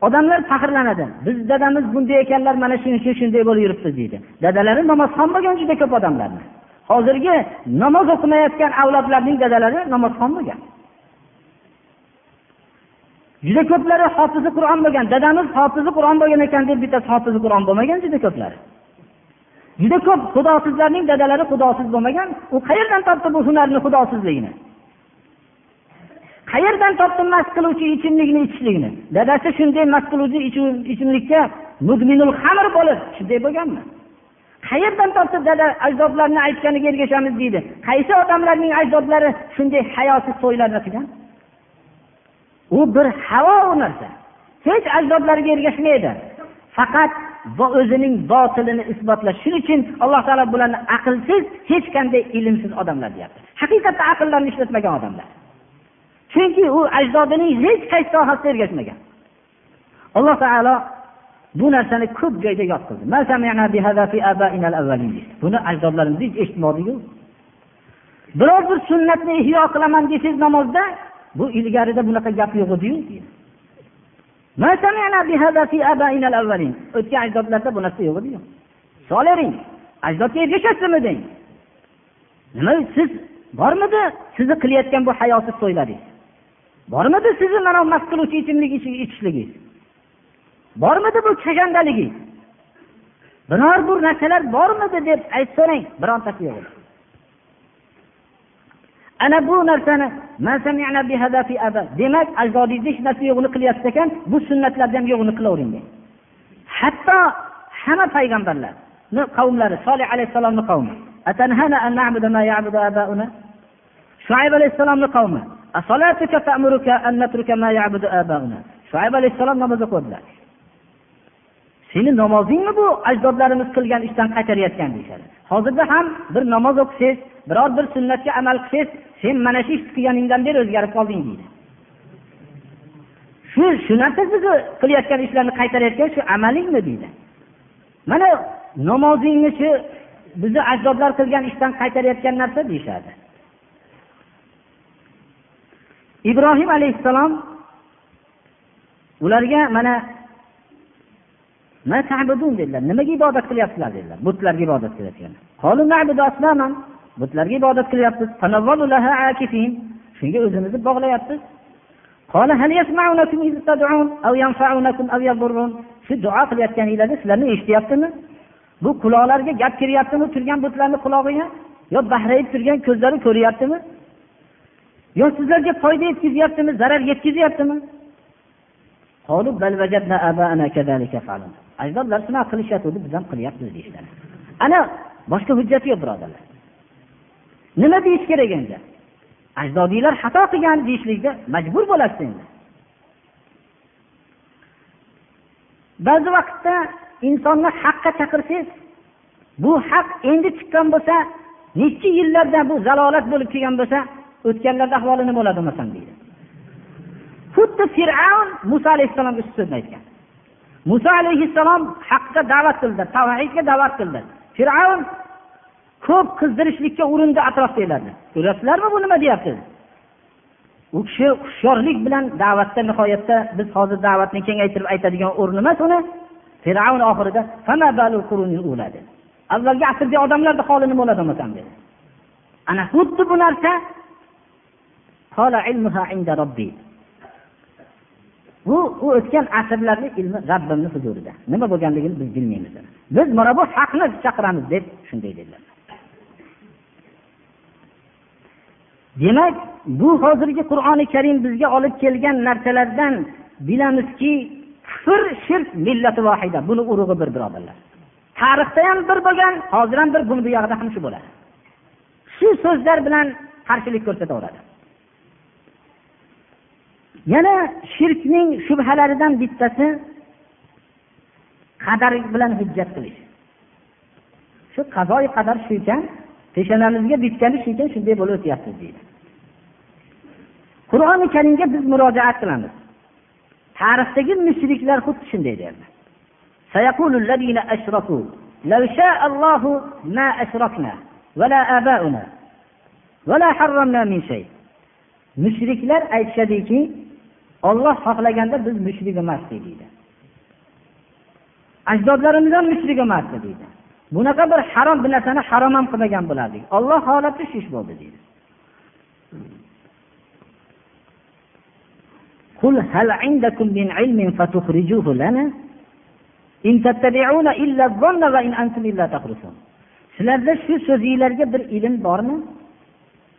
Odamlar faxrlanadi. Biz dadamiz bunday ekanlar mana shuncha shunday bo'lib yuribdi deydi. Dadalari namozxon bo'lgan juda ko'p odamlarni. Hozirgi namoz o'qimayotgan avlodlarning dadalari namozxon bo'lgan. Juda ko'plari hofizi qur'on bo'lgan. Dadamiz hofizi qur'on bo'lgan ekan deb bittasi hofizi qur'on bo'lmagan juda ko'plari. Juda ko'p xudosizlarning dadalari xudosiz bo'lmagan. U qayerdan topdi bu hunarni xudosizligini? Qayerdan topdi mast qiluvchi ichimlikni ichishlikni? Dadasi shunday mast qiluvchi ichimlikka mudminul xamir bo'lib shunday bo'lganmi? Qayerdan topdi dada ajdodlarni aytganiga ergashamiz deydi. Qaysi odamlarning ajdodlari shunday hayosiz to'ylarni qilgan u bir havo u narsa. Hech ajdodlariga ergashmaydi. Faqat o'zining botilini isbotlash shuning uchun alloh taolo bularni aqlsiz hech qanday ilmsiz odamlar deyapti. Haqiqatda aqllarini ishlatmagan odamlar. Chunki u ajdodining hech qaysi sohasida ergashmagan. Alloh taolo bu narsani ko'p joyda yod qildi. Buni ajdodlarimiz hech eshitmadiku biror bir sunnatni ihyo qilaman desangiz namozda bu ilgarida bunaqa gap yo'q ediyu. O'tgan ajdodlarda bu narsa yo'q ediyu. Solavering ajdodga ergashasizmi deng? Nima siz bormidi sizni qilayotgan bu hayosiz to'ylaringiz bormidi sizni mana mast qiluvchi ichimlik ichishligingiz? Bormidi bu kashandaligingiz biror bir narsalar bormidi deb aytib so'rang birontasi yo'q ana bu narsani demak ajdodingizda hech narsa yo'qini qilyapsiz ekan bu sunnatlarni ham yo'qini qilavering hatto hamma payg'ambarlarni qavmlari solih alayhissalomni qavmi shuayb alayhissalomni qavmi shuayb alayhissalom namoz o'qidilar seni namozingmi bu ajdodlarimiz qilgan ishdan qaytarayotgan? deyishadi. Hozirda ham bir namoz o'qisangiz biror bir sunnatga amal qilsangiz sen mana shu ish qilganingdan beri o'zgarib qolding deydi. Shu shu narsa sizni qilayotgan ishlarni qaytarayotgan shu amalingmi deydi. Mana namozingni shu bizni ajdodlar qilgan ishdan qaytarayotgan narsa deyishadi. Ibrohim alayhissalom ularga mana dedilar. Nimaga ibodat qilyapsizlar? dedilar. Butlarga ibodat qilayotgan butlarga ibodat qilyapmiz shunga o'zimizni bog'layapmiz shu duo qilayotganinglarda sizlarni eshityaptimi? Bu quloqlarga gap kiryaptimi turgan butlarni qulog'iga? Yo bahrayib turgan ko'zlari ko'ryaptimi? Yo sizlarga foyda yetkazyaptimi zarar yetkazyaptimi? Ajdodlar shunaqa qilishayotgandi biz ham qilyapmiz deyishadi. Ana boshqa hujjat yo'q birodarlar. Nima deyish kerak endi? Ajdodinglar xato qilgan deyishlikka majbur bo'lasiz endi. Ba'zi vaqtda insonni haqqa chaqirsangiz bu haq endi chiqqan bo'lsa necha yillardan bu zalolat bo'lib kelgan bo'lsa o'tganlarda ahvoli nima bo'ladi masalan deydi. Xuddi fir'avn muso alayhissalomga shu so'zni aytgan. Muso alayhissalom haqqa da'vat qildi tavhidga da'vat qildi. Fir'avn ko'p qizdirishlikka urindi atrofdagilarni ko'ryapsizlarmi bu nima deyapti u kishi hushyorlik bilan da'vatda nihoyatda biz hozir da'vatni kengaytirib aytadigan o'rni emas uni. Fir'avn oxirida avvalgi asrda odamlarni holi nima bo'ladi bo'lmasam dedi. Ana xuddi bu narsa bu u o'tgan asrlarni ilmi rabbimni huzurida. Nima bo'lganligini biz bilmaymiz. Biz mana bu haqni chaqiramiz deb shunday dedilar. Demak bu hozirgi qur'oni karim bizga olib kelgan narsalardan bilamizki kufr shirk millati vohida. Buni urug'i bir birodarlar. Tarixda ham bir bo'lgan hozir ham bir. Buni buyog'ida ham shu bo'ladi. Shu so'zlar bilan qarshilik ko'rsataveradi yana shirkning shubhalaridan bittasi qadar bilan hujjat qilish. Shu qazoi qadar shu ekan peshonamizga bitgani shu ekan shunday bo'lib o'tyapmiz deydi qur'oni karimga biz murojaat qilamiz tarixdagi mushriklar xuddi shunday derdi سيقول الذين أشركوا لو شاء الله ما أشركنا ولا آباؤنا ولا حرمنا من شيء mushriklar aytishadiki olloh xohlaganda biz mushrik emasdik deydi ajdodlarimiz ham mushrik emasdi deydi bunaqa bir harom bir narsani harom ham qilmagan bo'lardik olloh holati shu ish bo'ldi deydi قل هل عندكم من علم فتخرجوه لنا إن تتبعون إلا الظن وإن أنتم إلا تخرصون sizlarda shu so'zinglarga bir ilm bormi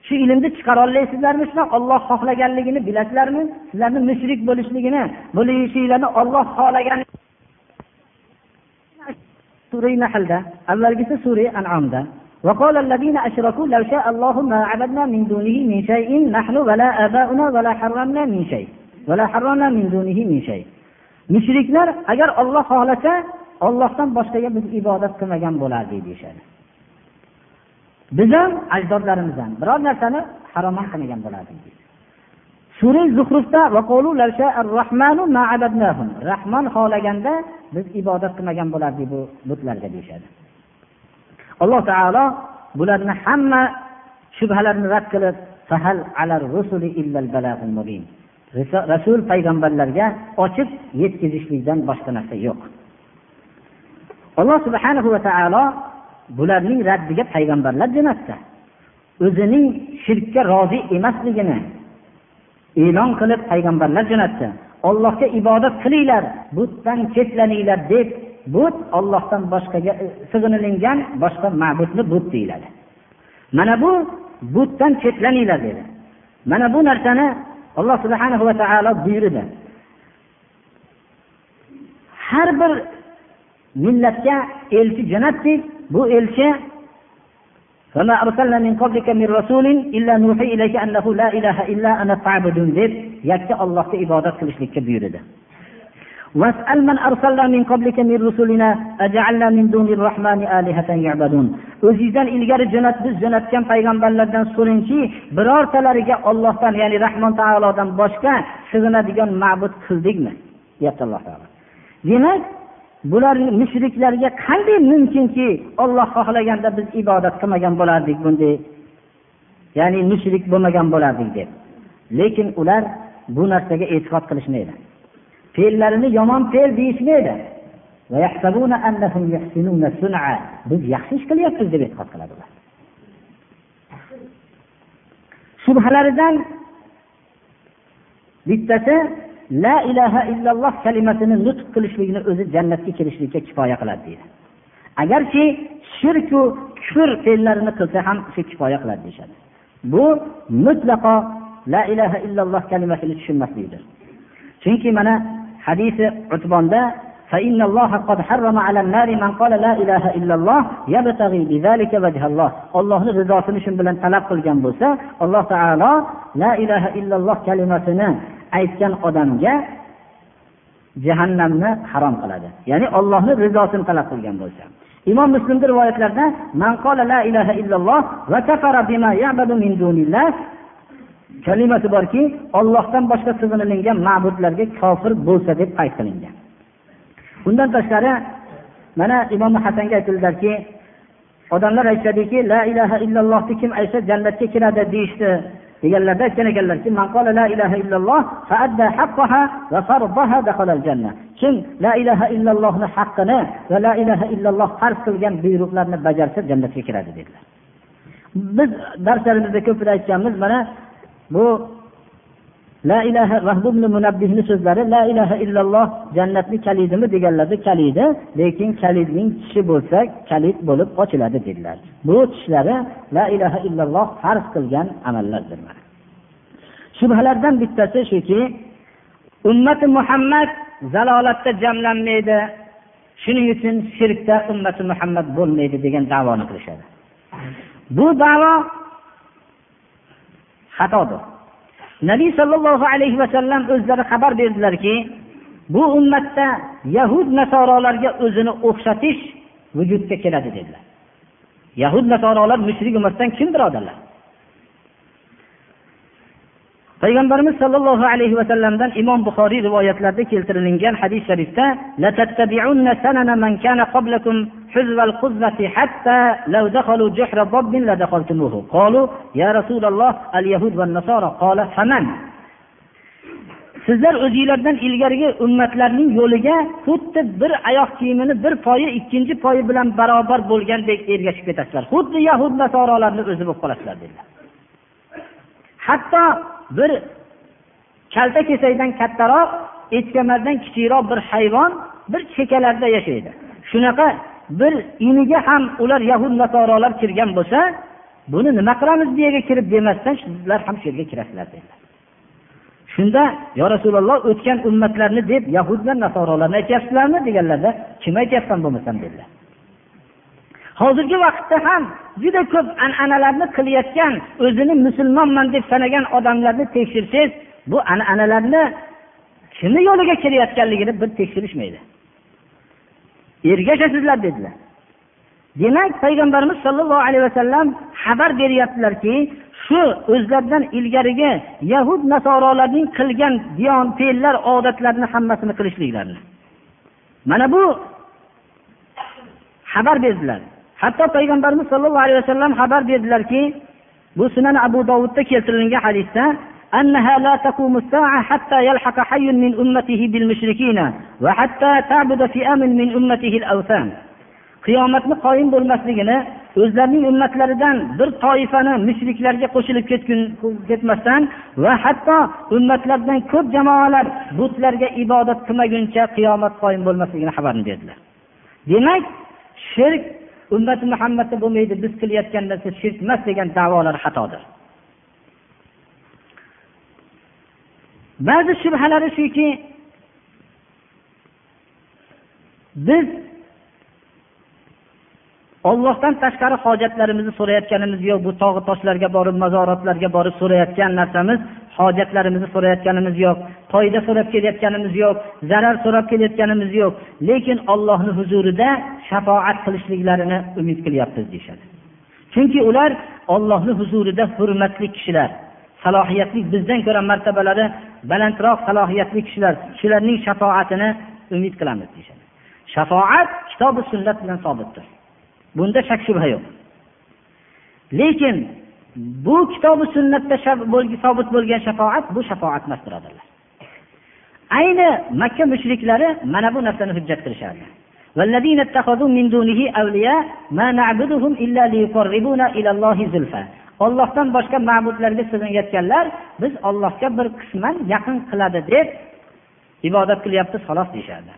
shu ilmni chiqara olasizlarmi shunaqa olloh xohlaganligini bilasizlarmi sizlarni mushrik bo'lishligini bo'lishinglarni olloh xohlagan sura nahlda avvalgisi sura an'omda وقال الذين أشركوا لو شاء الله ما عبدنا من دونه من شيء نحن ولا آباؤنا ولا حرمنا من شيء ولا حرمنا من دونه من شيء mushriklar agar olloh xohlasa ollohdan boshqaga biz ibodat qilmagan bo'lardik deyishadi biz ham ajdodlarimiz ham biror narsani harom ham qilmagan bo'lardik sura zuhrufda rahmon xohlaganda biz ibodat qilmagan bo'lardik bu butlarga deyishadi. Alloh taolo bularni hamma shubhalarni rad qilib rasul payg'ambarlarga ochib yetkazishlikdan boshqa narsa yo'q. Alloh subhanahu va taolo bularning raddiga payg'ambarlar jo'natdi o'zining shirkka rozi emasligini e'lon qilib payg'ambarlar jo'natdi. Ollohga ibodat qilinglar butdan chetlaninglar deb but ollohdan boshqaga e, sig'inilingan boshqa ma'budni but deyiladi. Mana bu butdan chetlaninglar dedi. Mana bu narsani alloh subhana va taolo buyurdi. Har bir millatga elchi jo'natdik. Bu elchi وما أرسلنا من قبلك من رسول إلا نوحي إليك أنه لا إله إلا أنا فاعبدون deb yakka Allohga ibodat qilishlikka buyurdi واسأل من أرسلنا من قبلك من رسلنا أجعلنا من دون الرحمن آلهة يعبدون o'zingizdan ilgari jo'nat biz jo'natgan payg'ambarlardan so'rangki birortalariga ollohdan ya'ni rahmon taolodan boshqa sig'inadigan ma'bud qildikmi deyapti alloh taolo demak bular mushriklarga qanday mumkinki olloh xohlaganda biz ibodat qilmagan bo'lardik bunday? Ya'ni mushrik bo'lmagan bo'lardik deb. Lekin ular bu narsaga e'tiqod qilishmaydi. Fe'llarini yomon fe'l deyishmaydi. Biz yaxshi ish qilyapmiz deb e'tiqod qiladi ular. Shubhalaridan bittasi la ilaha illalloh kalimasini nutq qilishlikni o'zi jannatga kirishlikka kifoya qiladi deydi agarki shirku kufr fe'llarini qilsa ham shu kifoya qiladi deyishadi bu mutlaqo la ilaha illalloh kalimasini tushunmaslikdir chunki mana hadisi utbonda فإن الله قد حرم على النار من قال لا إله إلا الله يبتغي بذلك وجه الله ollohni rizosini shu bilan talab qilgan bo'lsa alloh taolo la ilaha illalloh kalimasini aytgan odamga jahannamni harom qiladi. Ya'ni ollohni rizosini talab qilgan bo'lsa. Imom muslimni rivoyatlarida man qola la ilaha illalloh va kafara bima ya'budu min dunillah kalimasi borki ollohdan boshqa sig'inilingan ma'budlarga kofir bo'lsa deb qayd qilingan. Bundan tashqari mana imom hasanga aytildilarki odamlar aytishadiki la ilaha illallohni kim aytsa jannatga kiradi deyishdi. Deganlarda aytgan ekanlarki la ilaha illalloh kim la ilaha illallohni haqqini va la ilaha illalloh farz qilgan buyruqlarni bajarsa jannatga kiradi dedilar. Biz darslarimizda ko'pida aytganmiz mana bu la ilaha vahbubni munabbihni so'zlari la ilaha illalloh jannatni kalidimi deganlarda kalidi lekin kalidning tishi bo'lsa kalid bo'lib ochiladi dedilar. Bu tishlari la ilaha illalloh farz qilgan amallardir shubhalardan bittasi shuki ummati muhammad zalolatda jamlanmaydi shuning uchun shirkda ummati muhammad bo'lmaydi degan davoni qilishadi. Bu davo xatodir. Nabiy sollallohu alayhi vasallam o'zlari xabar berdilarki bu ummatda yahud nasorolarga o'zini o'xshatish vujudga keladi dedilar. Yahud nasorolar mushrik ummatdan kim birodarlar payg'ambarimiz sollallohu alayhi vasallamdan imom buxoriy rivoyatlarida keltirilgan hadis sharifda sizlar o'zinglardan ilgarigi ummatlarning yo'liga xuddi bir oyoq kiyimini bir poyi ikkinchi poyi bilan barobar bo'lgandek ergashib ketasizlar. Xuddi yahud nasorolarni o'zi bo'lib qolasizlar dedilar. Hatto bir kalta kesakdan kattaroq echkemardan kichikroq bir hayvon bir chekkalarda yashaydi. Shunaqa bir iniga ham ular yahud nasorolar kirgan bo'lsa buni nima qilamiz bu yerga kirib demasdan sizlar ham shu yerga kirasizlar dedilar. Shunda yo rasululloh o'tgan ummatlarni deb yahud nasorolarni aytyapsizlarmi? deganlarda kim aytyapsan bo'lmasam? dedilar. Hozirgi vaqtda ham juda ko'p an'analarni qilayotgan o'zini musulmonman deb sanagan odamlarni tekshirsangiz bu an'analarni kimni yo'liga kirayotganligini bir tekshirishmaydi. Ergashasizlar dedilar. Demak payg'ambarimiz sollallohu alayhi vasallam xabar beryaptilarki shu o'zlaridan ilgarigi yahud nasorolarning qilgan diyon fe'llar odatlarni hammasini qilishliklarini. Mana bu xabar berdilar. hatto payg'ambarimiz sollallohu alayhi vasallam xabar berdilarki bu sunan abu dovudda keltirilgan hadisda أنها لا تقوم الساعة حتى يلحق حي من أمته بالمشركين وحتى تعبد فئام من أمته الأوثان qiyomatni qoyim bo'lmasligini o'zlarining ummatlaridan bir toifani mushriklarga qo'shilib ketmasdan va hatto ummatlardan ko'p jamoalar butlarga ibodat qilmaguncha qiyomat qoyim bo'lmasligini xabarini berdilar demak shirk ummati muhammadda bo'lmaydi biz qilayotgan narsa shirk emas degan davolar xatodir. Ba'zi shubhalari shuki biz ollohdan tashqari hojatlarimizni so'rayotganimiz yo'q bu tog'i toshlarga borib mazoratlarga borib so'rayotgan narsamiz hojatlarimizni so'rayotganimiz yo'q foyda so'rab kelayotganimiz yo'q zarar so'rab kelayotganimiz yo'q. Lekin ollohni huzurida shafoat qilishliklarini umid qilyapmiz deyishadi. Chunki ular ollohni huzurida hurmatli kishilar salohiyatli bizdan ko'ra martabalari balandroq salohiyatli kishilar shularning shafoatini umid qilamiz deyishadi. Shafoat kitobi sunnat bilan sobitdir. Bunda shak shubha yo'q. Lekin bu kitobi sunnatda sobit bo'lgan shafoat bu shafoat emas birodarlar ayni makka mushriklari mana bu narsani hujjat qilishardi والذين اتخذوا من دونه أولياء ما نعبدهم إلا ليقربونا إلى الله زلفى ollohdan boshqa ma'budlarga sig'inayotganlar biz ollohga bir qisman yaqin qiladi deb ibodat qilyapmiz xolos deyishardi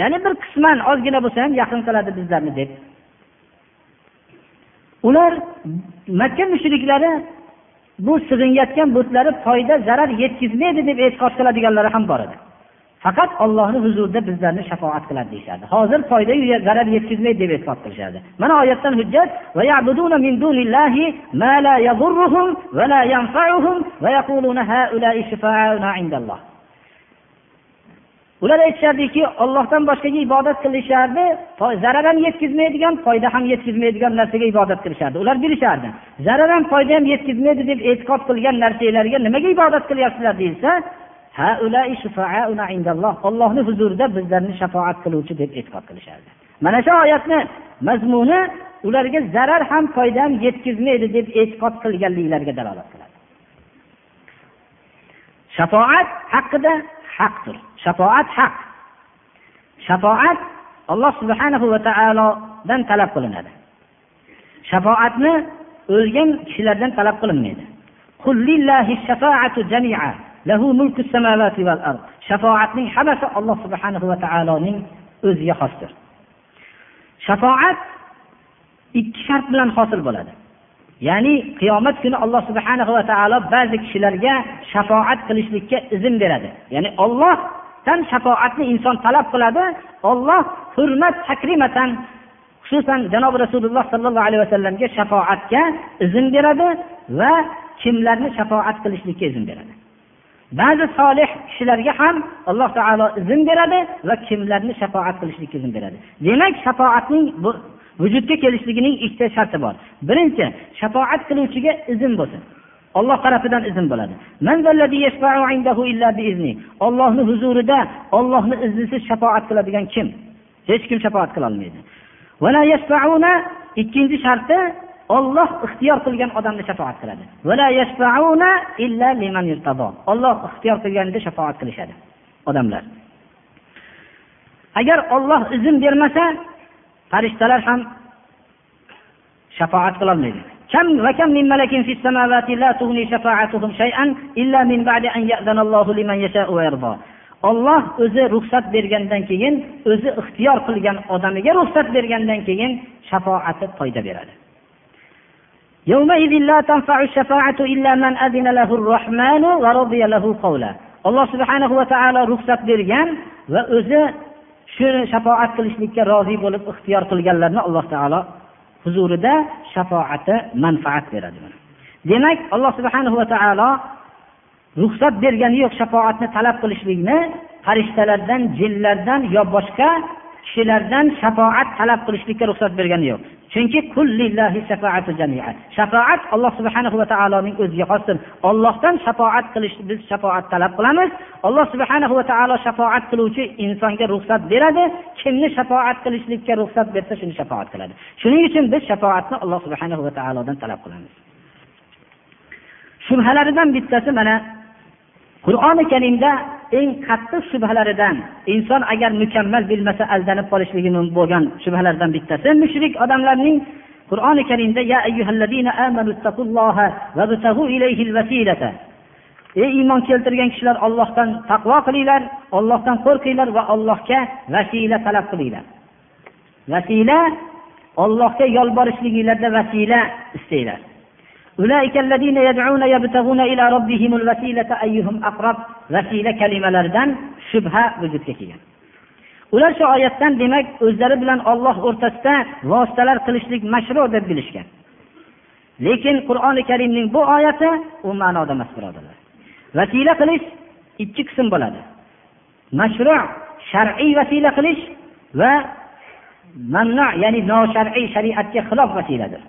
ya'ni bir qisman ozgina bo'lsa ham yaqin qiladi bizlarni deb Ular makka mushriklari bu sig'inayotgan butlari foyda zarar yetkazmaydi deb e'tiqod qiladiganlari ham bor edi. Faqat ollohni huzurida bizlarni shafoat qiladi deyishardi. Hozir foyda zarar yetkazmaydi deb e'tiqod qilishadi. Mana oyatdan hujjat ular aytishardiki ollohdan boshqaga ibodat qilishardi zarar ham yetkazmaydigan foyda ham yetkazmaydigan narsaga ibodat qilishardi. Ular bilishardi zarar ham foyda ham yetkazmaydi deb e'tiqod qilgan narsalarga nimaga ibodat qilyapsizlar deyilsa ollohni huzurida bizlarni shafoat qiluvchi deb e'tiqod qilishardi. Mana shu oyatni mazmuni ularga zarar ham foyda ham yetkazmaydi deb e'tiqod qilganliklariga dalolat qiladi. Shafoat haqida haqdir. Shafoat haq. Shafoat alloh subhanahu va taolodan talab qilinadi. Shafoatni o'lgan kishilardan talab qilinmaydi. Shafoatning hammasi alloh subhanahu va taoloning o'ziga xosdir. Shafoat ikki shart bilan hosil bo'ladi. Ya'ni qiyomat kuni alloh subhanahu va taolo ba'zi kishilarga shafoat qilishlikka izn beradi. Ya'ni ollohdan shafoatni inson talab qiladi olloh hurmat takrimatan xususan janobi rasululloh sollallohu alayhi vasallamga shafoatga izn beradi va kimlarni shafoat qilishlikka izn beradi. Ba'zi solih kishilarga ham alloh taolo izn beradi va kimlarni shafoat qilishlikka izn beradi. Demak shafoatning bu vujudga kelishligining ikkita sharti bor. Birinchi shafoat qiluvchiga izn bo'lsin. Olloh tarafidan izn bo'ladi. Ollohni huzurida ollohni iznisiz shafoat qiladigan kim? Hech kim shafoat qilolmaydi ikkinchi sharti olloh ixtiyor qilgan odamni shafoat qiladi. Olloh ixtiyor qilganda shafoat qilishadi odamlar. Agar olloh izn bermasa farishtalar ham shafoat qilolmaydi. Kam va min malakin fis la tughni shafa'atuhum shay'an illa min ba'di an ya'zana Allohu liman yasha'u va yarda. Olloh o'zi ruxsat bergandan keyin o'zi ixtiyor qilgan odamiga ruxsat bergandan keyin shafoati foyda beradi. Alloh subhanahu va taolo ruxsat bergan va o'zi shuni shafoat qilishlikka rozi bo'lib ixtiyor qilganlarni alloh taolo huzurida shafoati manfaat beradi demak alloh subhanahu va taolo ruxsat bergani yo'q shafoatni talab qilishlikni farishtalardan jinlardan yo boshqa kishilardan shafoat talab qilishlikka ruxsat bergani yo'q. Chunki shafoat alloh subhanahu va taoloning o'ziga xosdir. Ollohdan shafoat qilish biz shafoat talab qilamiz. Alloh subhanahu va taolo shafoat qiluvchi insonga ruxsat beradi. Kimni shafoat qilishlikka ruxsat bersa shuni shafoat qiladi. Shuning uchun biz shafoatni alloh subhanahu va taolodan talab qilamiz. Shubhalaridan bittasi mana qur'oni karimda eng qattiq shubhalaridan inson agar mukammal bilmasa aldanib qolishligi mumkin bo'lgan shubhalardan bittasi mushrik odamlarning qur'oni karimda ya ey iymon keltirgan kishilar ollohdan taqvo qilinglar ollohdan qo'rqinglar va allohga vasila talab qilinglar. Vasila ollohga yolborishliginglarda vasila istanglar أولئك الذين يدعون يبتغون إلى ربهم الوسيلة أيهم أقرب vasila kalimalaridan shubha vujudga kelgan ular shu oyatdan demak o'zlari bilan olloh o'rtasida vositalar qilishlik mashru deb bilishgan lekin qur'oni karimning bu oyati u ma'noda emas birodarlar vasila qilish ikki qism bo'ladi mashru shar'iy vasila qilish va mamnu ya'ni noshar'iy shariatga xilof vasiladir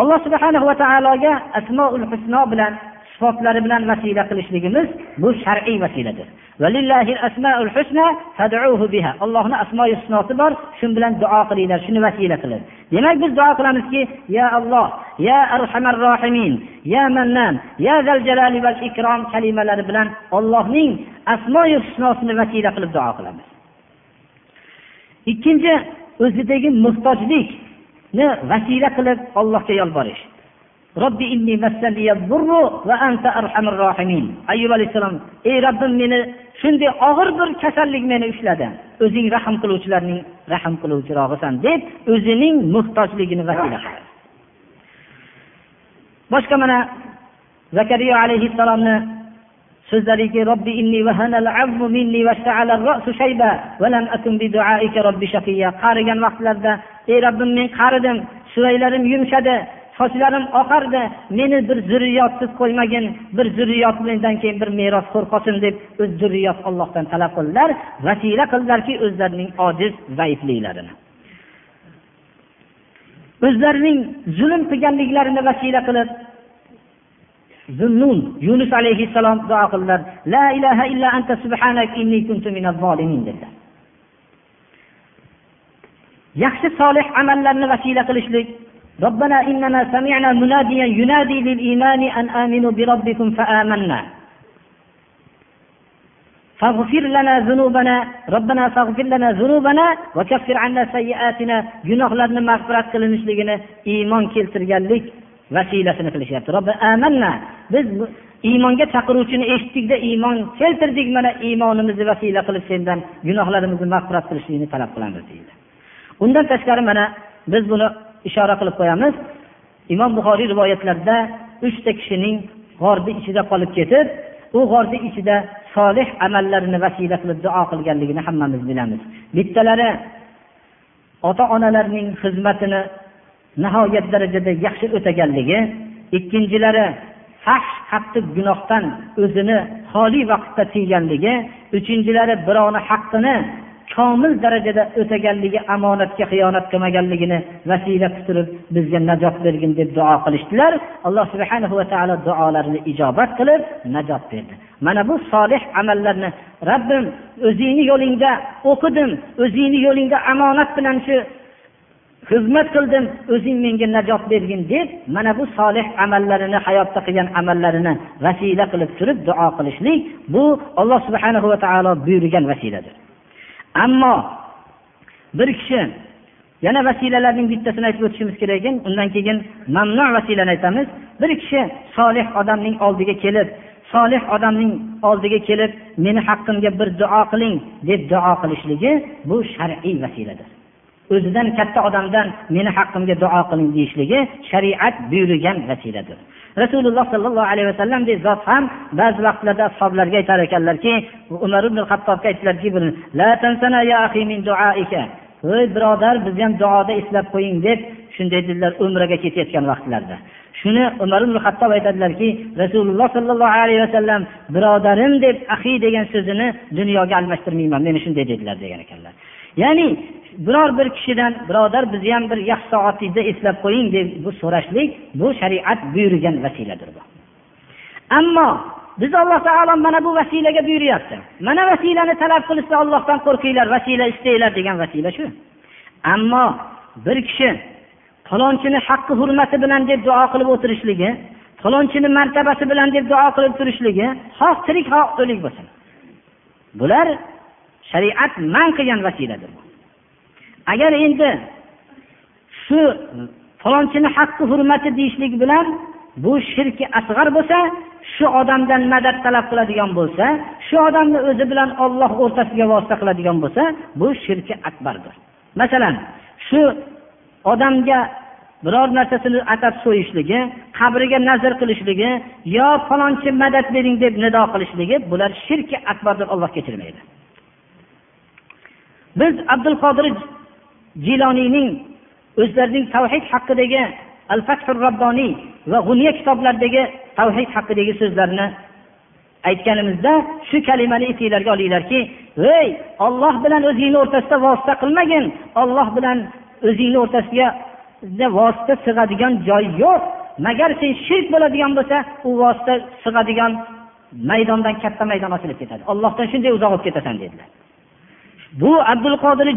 Alloh subhanahu va taologa asmoul husno bilan sifatlari bilan vasila qilishligimiz bu shar'iy vasiladir. Allohni asmoi husnosi bor shu bilan duo qilinglar shuni vasila qilib demak biz duo qilamizki ya alloh ya arhamar rohimin ya mannan ya zal jalali val ikrom kalimalari bilan ollohning asmoi husnosini vasila qilib duo qilamiz. Ikkinchi o'zidagi muhtojlik vasila qilib allohga yolborish. Robbi inni va anta arhamur rohimin ayyub alayhissalom ey robbim meni shunday og'ir bir kasallik meni ushladi. O'zing rahm qiluvchilarning rahm qiluvchirog'isan deb o'zining muhtojligini vasila qiladi boshqa mana zakariya alayhissalomni so'zlariki robbi inni minni ra'su shayba va lam akun bi du'aika robbi shaqiya. Qarigan vaqtlarda ey robbim men qaridim suvaylarim yumshadi sochlarim oqardi. Meni bir zurriyotsiz qo'ymagin bir zurriyot mendan keyin bir merosxo'r qolsin deb o'z zurriyot ollohdan talab qildilar vasila qildilarki o'zlarining ojiz zaifliklarini. O'zlarining zulm qilganliklarini vasila qilib zunnun yunus alayhissalom duo qildilar. La ilaha illa anta subhanak inni kuntu minaz zolimin dedilar. yaxshi solih amallarni vasila qilishlik ربنا إننا سمعنا مناديا ينادي للإيمان أن آمنوا بربكم فآمنا فاغفر لنا ذنوبنا ربنا فاغفر لنا ذنوبنا وكفر عنا سيئاتنا gunohlarni mag'firat qilinishligini iymon keltirganlik vasilasini qilishyapti robbi amanna biz iymonga chaqiruvchini eshitdikda iymon keltirdik mana iymonimizni vasila qilib sendan gunohlarimizni mag'firat qilishlikni talab qilamiz deydi Undan tashqari mana biz buni ishora qilib qo'yamiz. Imom buxoriy rivoyatlarida uchta kishining g'orni ichida qolib ketib u g'orni ichida solih amallarini vasila qilib duo qilganligini hammamiz bilamiz. Bittalari ota onalarning xizmatini nihoyat darajada yaxshi o'taganligi ikkinchilari fahsh qattiq gunohdan o'zini xoli vaqtda tiyganligi uchinchilari birovni haqqini komil darajada o'taganligi omonatga xiyonat qilmaganligini vasila qilib bizga najot bergin deb duo qilishdilar. Alloh subhana va taolo duolarini ijobat qilib najot berdi. Mana bu solih amallarni robbim o'zingni yo'lingda o'qidim o'zingni yo'lingda omonat bilan shu xizmat qildim o'zing menga najot bergin deb mana bu solih amallarini hayotda qilgan amallarini vasila qilib turib duo qilishlik bu alloh subhanahu va taolo buyurgan vasiladir. Ammo bir kishi yana vasilalarning bittasini aytib o'tishimiz kerak ekan undan keyin mamnu vasilani aytamiz. Bir kishi solih odamning oldiga kelib solih odamning oldiga kelib meni haqqimga bir duo qiling deb duo qilishligi bu shar'iy vasiladir. O'zidan katta odamdan meni haqqimga duo qiling deyishligi shariat buyurgan vasiladir. Rasululloh sollallohu alayhi vasallamdek zot ham ba'zi vaqtlarda ashoblarga aytar ekanlarki umar ibn hattobga aytdilarki ey birodar bizni ham duoda eslab qo'ying deb shunday dedilar umraga ketayotgan vaqtlarida shuni umar ibn hattob aytadilarki rasululloh sollallohu alayhi vasallam birodarim deb ahiy degan so'zini dunyoga almashtirmayman meni shunday dedilar degan ekanlar. Ya'ni biror bir kishidan birodar bizni ham bir yaxshi soatingizda eslab qo'ying deb bu so'rashlik bu shariat buyurgan vasiladir bu. Ammo biz alloh taolo mana bu vasilaga buyuryapti. Mana vasilani talab qilishsa ollohdan qo'rqinglar vasila istanglar degan vasila shu. Ammo bir kishi falonchini haqqi hurmati bilan deb duo qilib o'tirishligi falonchini martabasi bilan deb duo qilib turishligi xoh tirik xoh o'lik bo'lsin. Bular shariat man qilgan vasiladir agar endi shu falonchini haqqi hurmati deyishlik bilan bu shirki asg'ar bo'lsa shu odamdan madad talab qiladigan bo'lsa shu odamni o'zi bilan olloh o'rtasiga vosita qiladigan bo'lsa bu shirki akbardir. Masalan shu odamga biror narsasini atab so'yishligi qabriga nazr qilishligi yo falonchi madad bering deb nido qilishligi bular shirki akbardir olloh kechirmaydi biz abdul qodir jiloniyning o'zlarining tavhid haqidagi al fathur robboniy va g'uniya kitoblaridagi tavhid haqidagi so'zlarni aytganimizda shu kalimani esinglarga olinglarki ey olloh bilan o'zingni o'rtasida vosita qilmagin. Olloh bilan o'zingni o'rtasiga vosita sig'adigan joy yo'q. Magar sen shirk bo'ladigan bo'lsa u vosita sig'adigan maydondan katta maydon ochilib ketadi. Ollohdan shunday uzoq bo'lib ketasan dedilar. Bu abdul qodir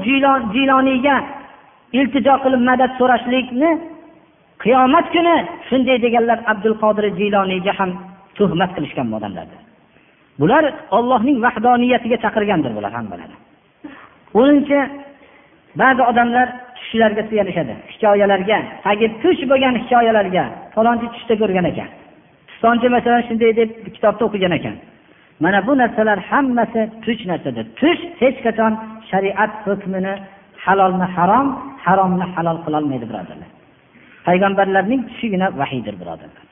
jiloniyga iltijo qilib madad so'rashlikni qiyomat kuni shunday deganlar abdul qodir jiloniyga ham tuhmat qilishgan odamlardir. Bular ollohning vahdoniyatiga chaqirgandir bular hammalari o'ninchi ba'zi odamlar tushlarga suyanishadi. Hikoyalarga tagi tush bo'lgan hikoyalarga falonchi tushda ko'rgan ekan. Pistonchi masalan shunday deb kitobda o'qigan ekan. Mana bu narsalar hammasi tush narsadir. Tush hech qachon shariat hukmini halolni harom haromni halol qilolmaydi birodarlar. Payg'ambarlarning tushigina vahiydir birodarlar.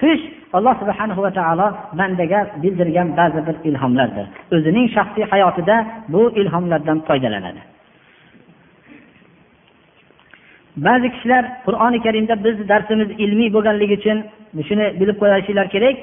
Tush alloh subhana va taolo bandaga bildirgan ba'zi bir ilhomlardir. O'zining shaxsiy hayotida bu ilhomlardan foydalanadi. Ba'zi kishilar qur'oni karimda bizni darsimiz ilmiy bo'lganligi uchun shuni bilib qo'yishinglar kerak.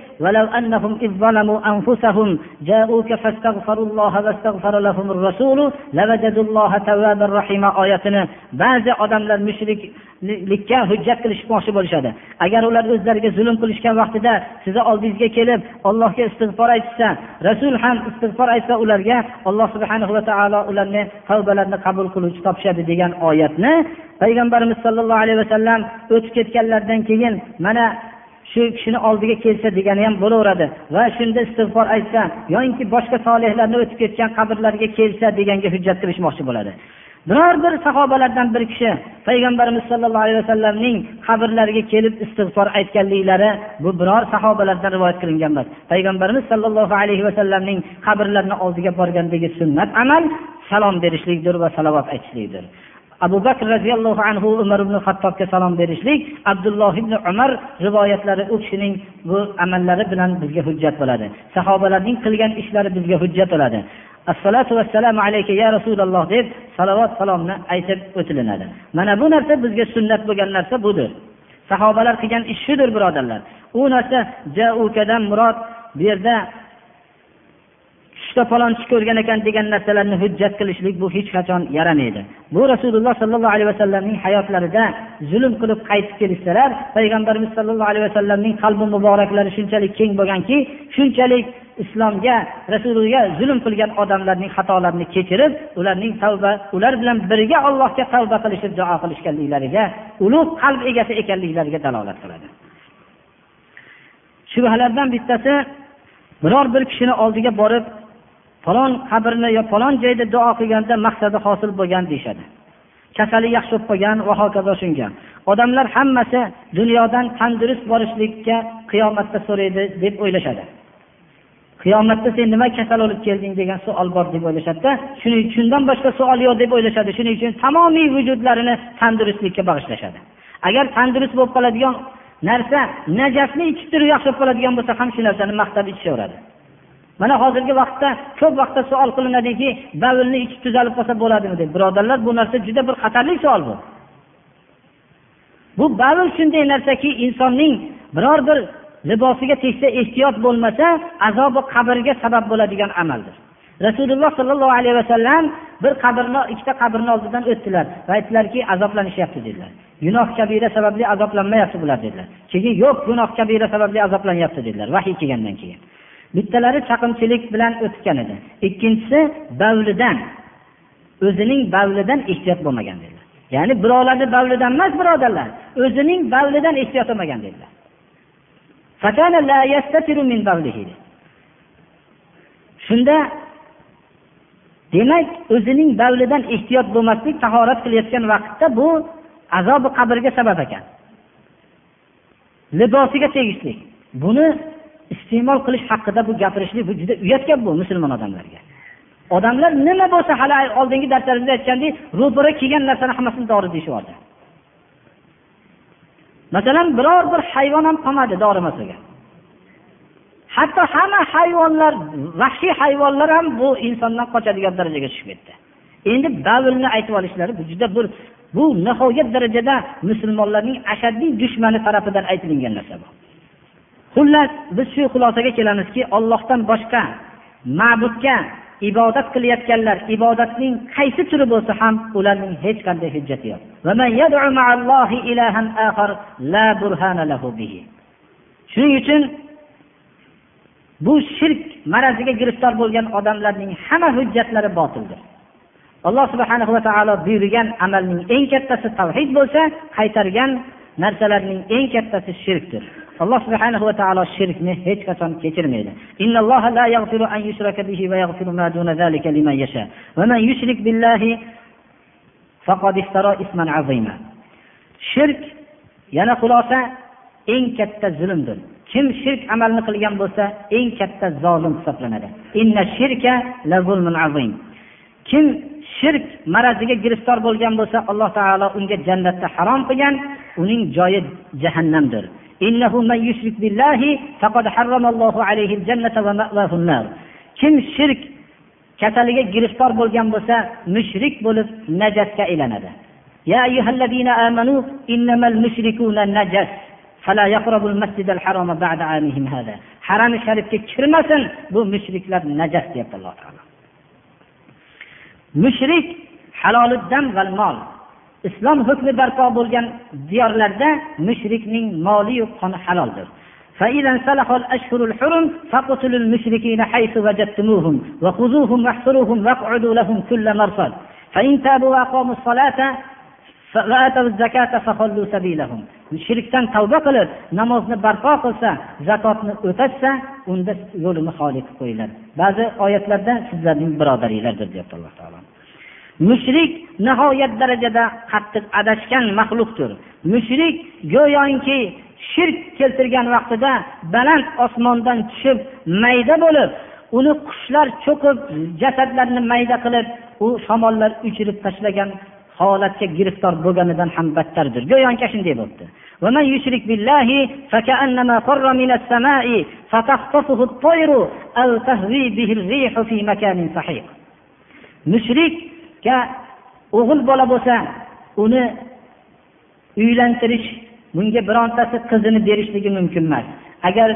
Oyatini ba'zi odamlar mushriklikka hujjat qilishmoqchi bo'lishadi. Agar ular o'zlariga zulm qilishgan vaqtida sizni oldingizga kelib allohga istig'for aytishsa rasul ham istig'for aytsa ularga alloh subhanahu va taolo ularni tavbalarini qabul qiluvchi topishadi degan oyatni payg'ambarimiz sollallohu alayhi vasallam o'tib ketganlaridan keyin mana shu kishini oldiga kelsa degani ham bo'laveradi. Va shunda istig'for aytsa yoinki boshqa solihlarni o'tib ketgan qabrlarga kelsa deganga hujjat qilishmoqchi bo'ladi. Biror bir sahobalardan bir kishi payg'ambarimiz sollallohu alayhi vasallamning qabrlariga kelib istig'for aytganliklari bu biror sahobalardan rivoyat qilingan emas. Payg'ambarimiz sollallohu alayhi vasallamning qabrlarini oldiga borgandagi sunnat amal salom berishlikdir va salovat aytishlikdir. Abu bakr roziyallohu anhu umar ibn hattobga salom berishlik abdulloh ibn umar rivoyatlari u kishining bu amallari bilan bizga hujjat bo'ladi. Sahobalarning qilgan ishlari bizga hujjat bo'ladi. Assalotu vassalamu alayka ya rasululloh deb salovat salomni aytib o'tilinadi. Mana bu narsa bizga sunnat bo'lgan narsa budir sahobalar qilgan ish shudir birodarlar. U narsa jaukadan murod bu yerda tushda falonchi ko'rgan ekan degan narsalarni hujjat qilishlik bu hech qachon yaramaydi. Bu rasululloh sollallohu alayhi vasallamning hayotlarida zulm qilib qaytib kelishsalar payg'ambarimiz sollallohu alayhi vasallamning qalbi muboraklari shunchalik keng bo'lganki shunchalik islomga rasuliga zulm qilgan odamlarning xatolarini kechirib ularning tavba ular bilan birga allohga tavba qilishib duo qilishganliklariga ulug' qalb egasi ekanliklariga dalolat qiladi. Shubhalardan bittasi biror bir kishini oldiga borib falon qabrni yo falon joyda duo qilganda maqsadi hosil bo'lgan deyishadi. Kasali yaxshi bo'lib qolgan va hokazo shunga. Odamlar hammasi dunyodan tandurust borishlikka qiyomatda so'raydi deb o'ylashadi. Qiyomatda sen nima kasal bo'lib kelding degan savol bor deb o'ylashadida shuning shundan boshqa savol yo'q deb o'ylashadi. Shuning uchun tamomiy vujudlarini tandurustlikka bag'ishlashadi. Agar tandurust bo'lib qoladigan narsa najasni ichib turib yaxshi bo'lib qoladigan bo'lsa ham shu narsani maqtab ichishaveradi mana hozirgi vaqtda ko'p vaqtda savol qilinadiki bavlni ichib tuzalib qolsa bo'ladimi deb birodarlar bu narsa juda bir xatarli savol bu. Bu bavl shunday narsaki insonning biror bir libosiga tegsa ehtiyot bo'lmasa azobi qabrga sabab bo'ladigan amaldir. Rasululloh sollallohu alayhi vasallam bir qabrni ikkita qabrni oldidan o'tdilar va aytdilarki azoblanishyapti dedilar. Gunoh kabira sababli azoblanmayapti bular dedilar. Keyin yo'q gunoh kabira sababli azoblanyapti dedilar vahiy kelgandan keyin. Bittalari chaqimchilik bilan o'tgan edi. Ikkinchisi bavlidan. O'zining bavlidan ehtiyot bo'lmagan dedilar. Ya'ni birovlarni bavlidan emas birodarlar. O'zining bavlidan ehtiyot bo'lmagan dedilar. Shunda demak o'zining bavlidan ehtiyot bo'lmaslik tahorat qilayotgan vaqtda bu azobi qabrga sabab ekan. Libosiga tegishlik buni iste'mol qilish haqida bu gapirishlik bu juda uyat gap bu musulmon odamlarga. Odamlar nima bo'lsa hali oldingi darslarimizda aytgandek ro'para kelgan narsani hammasini dori deyishyapti masalan biror bir hayvon ham qolmadi dori masaga hatto hamma hayvonlar vahshiy hayvonlar ham bu insondan qochadigan darajaga tushib ketdi. Endi bavlni aytib olishlari bu juda bir bu nihoyat darajada musulmonlarning ashaddiy dushmani tarafidan aytilingan narsa bu. Xullas biz shu xulosaga kelamizki ollohdan boshqa ma'budga ibodat qilayotganlar ibodatning qaysi turi bo'lsa ham ularning hech qanday hujjati yo'q. Shuning uchun bu shirk maraziga giriftor bo'lgan odamlarning hamma hujjatlari botildir. Alloh subhanahu va taolo buyurgan amalning eng kattasi tavhid bo'lsa qaytargan narsalarning eng kattasi shirkdir. Alloh subhanahu va taolo shirkni hech qachon kechirmaydi. Shirk yana xulosa eng katta zulmdir. Kim shirk amalni qilgan bo'lsa eng katta zolim hisoblanadi. Kim shirk maraziga giriftor bo'lgan bo'lsa alloh taolo unga jannatda harom qilgan uning joyi jahannamdir. kim shirk kasaliga giriftor bo'lgan bo'lsa mushrik bo'lib najasga aylanadi يا أيها الذين آمنوا إنما المشركون نجس فلا يقربوا المسجد الحرام بعد عامهم هذا haram sharifga kirmasin bu mushriklar najas deyapti alloh taolo mushrik haloliddam val mol islom hukmi barpo bo'lgan diyorlarda mushrikning moliyu qoni haloldir فإذا انسلخ الأشهر الحرم فاقتلوا المشركين حيث وجدتموهم وخذوهم واحصروهم واقعدوا لهم كل مرصد فإن تابوا وأقاموا الصلاة shirkdan tavba qilib namozni barpo qilsa zakotni o'tashsa unda yo'lini xoli qilib qo'yiladi ba'zi oyatlarda sizlarning birodaringlardir deyapti alloh taolo mushrik nihoyat darajada qattiq adashgan maxluqdir mushrik go'yoki shirk keltirgan vaqtida baland osmondan tushib mayda bo'lib uni qushlar cho'qib jasadlarni mayda qilib u shamollar uchirib tashlagan holatga giriftor bo'lganidan ham battardir go'yoki shunday bo'libdi ومن يشرك بالله فكأنما خر من السماء فتخطفه الطير أو تهوي به الريح في مكان سحيق mushrikka o'g'il bola bo'lsa uni uylantirish bunga birontasi qizini berishligi mumkin emas agar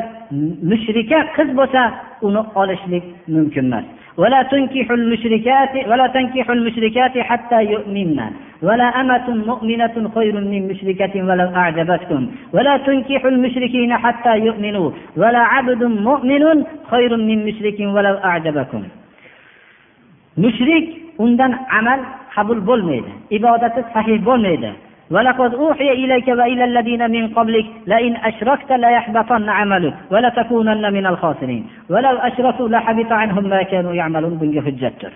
mushrika qiz bo'lsa uni olishlik mumkin emas ولا تنكحوا المشركات ولا تنكحوا المشركات حتى يؤمنن ولا أمة مؤمنة خير من مشركة ولو أعجبتكم ولا تنكحوا المشركين حتى يؤمنوا ولا عبد مؤمن خير من مشرك ولو أعجبكم mushrik undan amal qabul bo'lmaydi ibodati sahih bo'lmaydi ولقد أوحي إليك وإلى الذين من قبلك لئن أشركت ليحبطن عملك ولتكونن من الخاسرين ولو أشركوا لحبط عنهم ما كانوا يعملون bunga hujjatdir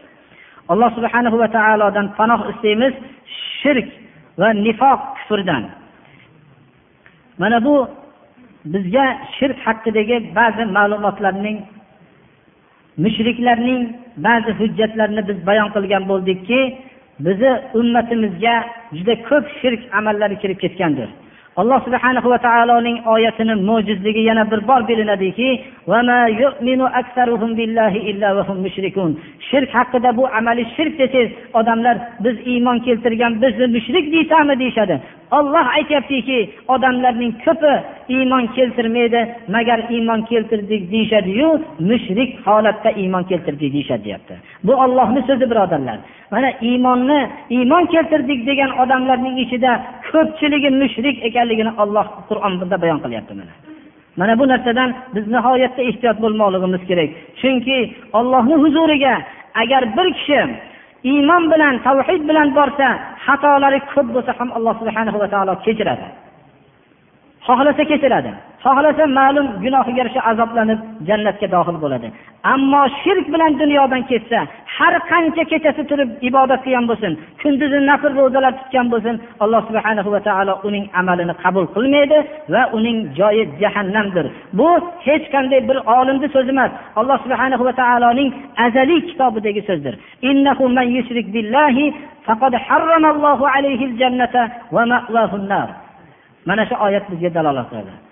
alloh subhanahu va taolodan panoh istaymiz shirk va nifoq kufrdan mana bu bizga shirk haqidagi ba'zi ma'lumotlarning mushriklarning ba'zi hujjatlarini biz bayon qilgan bo'ldikki bizni ummatimizga juda ko'p shirk amallari kirib ketgandir. Alloh subhanahu va taoloning oyatini mo'jizligi yana bir bor bilinadiki shirk haqida bu amali shirk desangiz odamlar biz iymon keltirgan bizni mushrik deysanmi deyishadi. Olloh aytyaptiki odamlarning ko'pi iymon keltirmaydi. Magar iymon keltirdik deyishadiyu mushrik holatda iymon keltirdik deyishadi deyapti bu ollohni so'zi birodarlar. Mana iymonni iymon keltirdik degan odamlarning ichida ko'pchiligi mushrik ekanligini olloh qur'onda bayon qilyapti mana. Mana bu narsadan biz nihoyatda ehtiyot bo'lmoqligimiz kerak. Chunki ollohni huzuriga agar bir kishi iymon bilan tavhid bilan borsa xatolari ko'p bo'lsa ham alloh subhanahu va taolo kechiradi. Xohlasa kechiradi. Xohlasa ma'lum gunohiga yarasha azoblanib jannatga dohil bo'ladi. Ammo shirk bilan dunyodan ketsa har qancha kechasi turib ibodat qilgan bo'lsin kunduzi nafl ro'zalar tutgan bo'lsin alloh subhanahu va taolo uning amalini qabul qilmaydi va uning joyi jahannamdir. Bu hech qanday bir olimni so'zi emas alloh subhanahu va taoloning azaliy kitobidagi so'zdir. Mana shu oyat bizga dalolat qiladi.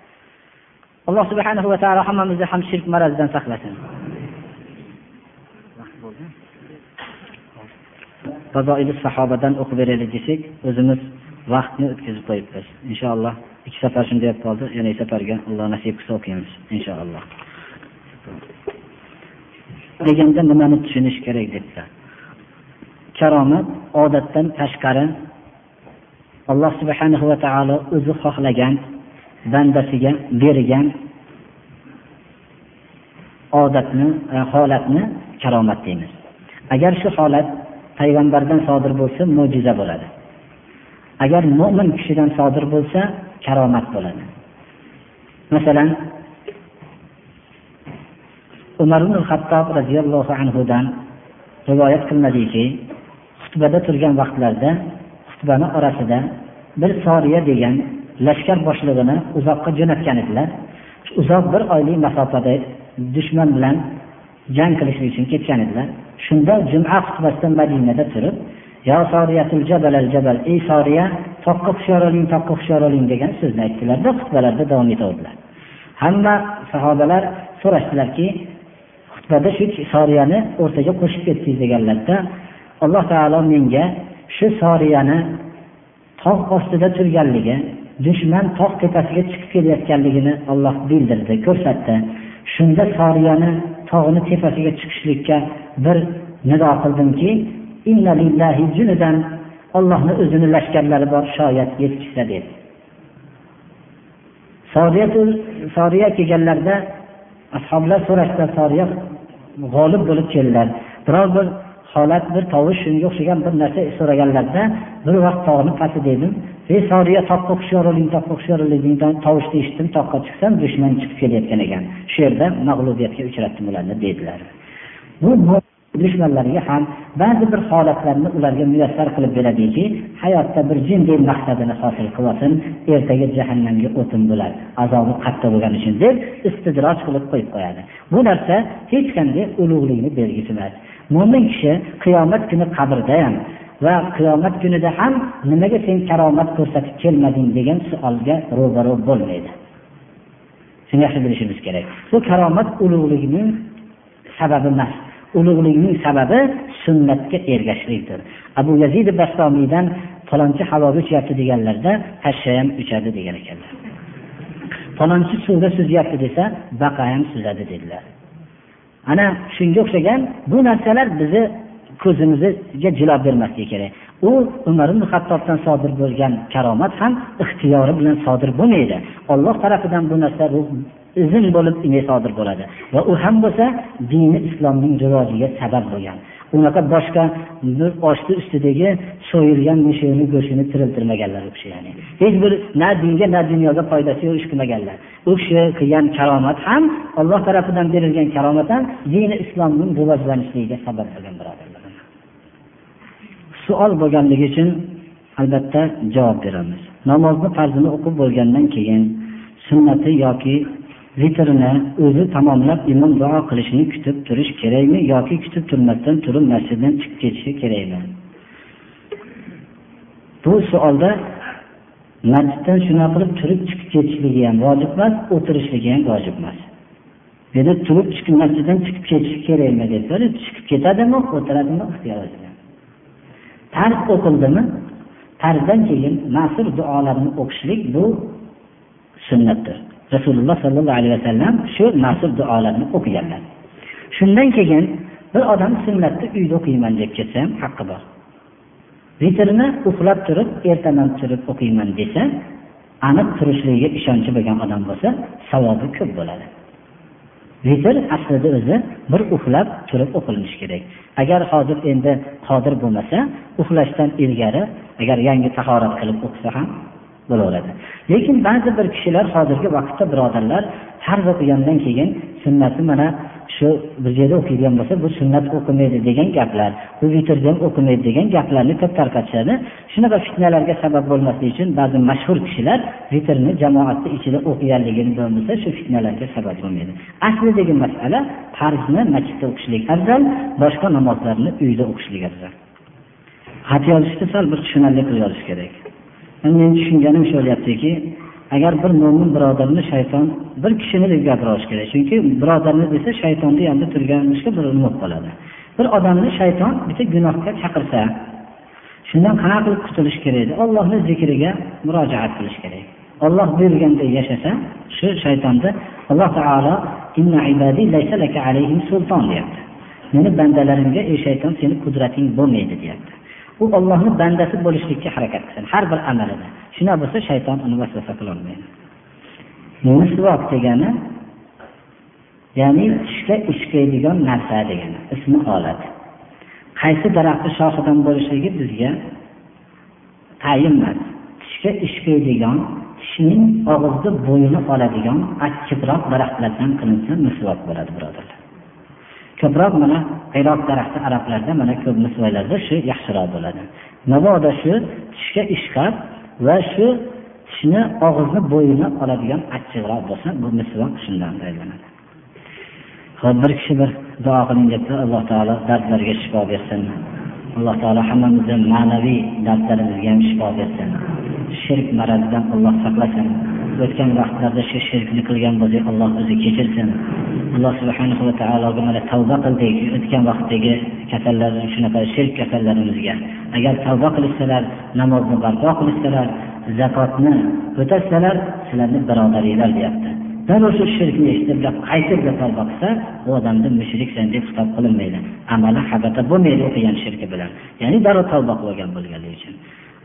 Alloh subhanahu va taolo hammamizni ham shirk marazidan saqlasin. Sahobadan o'qib beraylik desak o'zimiz vaqtni o'tkazib qo'yibmiz. Inshaalloh ikki safar shunday bo'lib qoldi yana safarga alloh nasib qilsa o'qiymiz inshaalloh. Deganda nimani tushunish kerak dedilar karomat odatdan tashqari alloh subhanahu va taolo o'zi xohlagan bandasiga bergan odatni e, holatni karomat deymiz. Agar shu holat payg'ambardan sodir bo'lsa mo'jiza bo'ladi. Agar mo'min kishidan sodir bo'lsa karomat bo'ladi. Masalan umar ibn hattob roziyallohu anhudan rivoyat qilinadiki xutbada turgan vaqtlarida xutbani orasida bir soriya degan lashkar boshlig'ini uzoqqa jo'natgan edilar. Uzoq bir oylik masofada dushman bilan jang qilishlik uchun ketgan edilar. Shunda juma xutbasida madinada turib yo soriyatul jabal al jabal ey soriya toqqa hushyor oling toqqa hushyor oling degan so'zni aytdilarda xutbalarda davom etaverdilar hamma sahobalar so'rashdilarki xutbada shu soriyani o'rtaga qo'shib ketdingiz deganlarda alloh taolo menga shu soriyani tog' ostida turganligi dushman tog' tepasiga chiqib kelayotganligini olloh bildirdi. Ko'rsatdi. Shunda soriyani tog'ni tepasiga chiqishlikka bir nido qildimki ollohni o'zini lashkarlari bor shoyat yetishsa dedi. Soriya kelganlarida ashoblar so'rashda soriya g'olib bo'lib keldilar. Biror bir holat bir tovush shunga o'xshagan bir narsa so'raganlarida bir vaqt tog'ni pasti dedim. Besoriya toqqa hushyorliging toqqa hushyorligingdan tovushni eshitdim toqqa chiqsam dushman chiqib kelayotgan ekan. Shu yerda mag'lubiyatga uchratdim ularni dedilar. Bu dushmanlarga ham ba'zi bir holatlarni ularga muyassar qilib beradiki hayotda bir jinday maqsadini hosil qilsin ertaga jahannamga o'tin bo'lar azobi qattiq bo'lgani uchun deb istidroj qilib qo'yib qo'yadi. Bu narsa hech qanday ulug'likni belgisi emas. Mo'min kishi qiyomat kuni qabrda ham va qiyomat kunida ham nimaga sen karomat ko'rsatib kelmading degan savolga ro'baro bo'lmaydi. Shuni yaxshi bilishimiz kerak. Bu karomat ulug'likning sababi emas. Ulug'likning sababi sunnatga ergashishlikdir. Abu yazid bastomiydan falonchi havoga uchyapti deganlarda pashsha ham uchadi degan ekanlar. Falonchi suvda suzyapti desa baqa ham suzadi dedilar. Ana shunga o'xshagan bu narsalar bizni ko'zimizga jilob bermasligi kerak. U umar ibn hattobdan sodir bo'lgan karomat ham ixtiyori bilan sodir bo'lmaydi. Olloh tarafidan bu narsa izn bo'lib sodir bo'ladi va u ham bo'lsa dini islomning rivojiga sabab bo'lgan. Unaqa boshqa bir osti ustidagi so'yilgan mushukni go'shtini tiriltirmaganlar u kishi ya'ni. Hech bir na dinga na dunyoga foydasi yo'q ish qilmaganlar. U kishi qilgan karomat ham alloh tarafidan berilgan karomat ham dini islomning rivojlanishligiga sabab bo'lgan birodar. Savol bo'lganligi uchun albatta javob beramiz. Namozni farzini o'qib bo'lgandan keyin sunnati yoki vitrini o'zi tamomlab imom duo qilishini kutib turish kerakmi yoki kutib turmasdan turib masjiddan chiqib ketishi kerakmi? Bu savolda masjiddan shunaqa qilib turib chiqib ketishligi ham vojib emas o'tirishligi ham vojib emas. Dedi turib chiqib masjiddan chiqib ketish kerakmi? Deb chiqib ketadimi o'tiradimi ixtiyor farz o'qildimi tarzdan keyin ma'sur duolarni o'qishlik bu sunnatdir. Rasululloh sollallohu alayhi vasallam shu ma'sur duolarni o'qiganlar. Shundan keyin bir odam sunnatni uyda o'qiyman deb ketsa ham haqqi bor. Vitrni uxlab turib ertaman turib o'qiyman desa aniq turishligiga ishonchi bo'lgan odam bo'lsa savobi ko'p bo'ladi. Vitr aslida o'zi bir uxlab turib o'qilinishi kerak. Agar hozir endi qodir bo'lmasa uxlashdan ilgari agar yangi tahorat qilib o'qisa ham bo'laveradi. Lekin ba'zi bir kishilar hozirgi vaqtda birodarlar farz o'qigandan keyin sunnati mana shu bir joyda o'qiydigan bo'lsa bu sunnat o'qimaydi degan gaplar bu vitrda ham o'qimaydi degan gaplarni ko'p tarqatishadi. Shunaqa fitnalarga sabab bo'lmaslik uchun ba'zi mashhur kishilar vitrni jamoatni ichida o'qiganligini bo'lmasa shu fitnalarga sabab bo'lmaydi. Aslidagi masala farzni masjidda o'qishlik afzal boshqa namozlarni uyda o'qishlik afzal. Xat yozishda sal bir tushunarli qilib yozish kerak. Men tushunganim shu bo'lyaptiki agar bir mo'min birodarni shayton bir kishini deb gapira olish kerak. Chunki birodarni desa shaytonni yonida turganishga bir umid qoladi. Bir odamni shayton bitta gunohga chaqirsa shundan qanaqa qilib qutulish kerak edi? Ollohni zikriga murojaat qilish kerak. Olloh buyurgandek yashasa shu shaytonni alloh taolo deyapti. Meni bandalarimga ey shayton seni qudrating bo'lmaydi deyapti. U ollohni bandasi bo'lishlikka harakat qilsin har bir amalida. Shunaqa bo'lsa shayton uni vasvasa qilolmaydi misvok degani ya'ni tishga uchkaydigan narsa degani ismi olat. Qaysi daraxtni shoxidan bo'lishligi bizga tayin emas. Tishga ishqaydigan tishning og'izni bo'yini oladigan achchiqroq daraxtlardan qilinsa misvok bo'ladi birodarlar. Ko'proq mana iroq daraxti arablarda mana ko'p misvoylarda shu yaxshiroq bo'ladi. Mabodo shu tishga ishqab va shu tishni og'izni bo'yini oladigan achchiqroq bo'lsa bu misvoq shundan aylanadi ho'p bir kishi bir duo qiling debdi. Alloh taolo dardlarga shifo bersin. Alloh taolo hammamizni ma'naviy dardlarimizga ham shifo bersin. Shirk maradidan alloh saqlasin. O'tgan vaqtlarda shu shirkni qilgan bo'lsak alloh o'zi kechirsin. Alloh subhanahu va taologa mana tavba qildik. O'tgan vaqtdagi kasallar shunaqa shirk kasallarimizga. Agar tavba qilishsalar namozni barpo qilishsalar zakotni o'tasalar sizlarni birodaringlar deyapti. Darrov shu shirkni eshitib qaytib tavba qilsa u odamni mushriksan deb hisob qilinmaydi. Amali habata bo'lmaydi o'qigan shirki bilan. Ya'ni darrov tavba qilib olgan bo'lganligi uchun.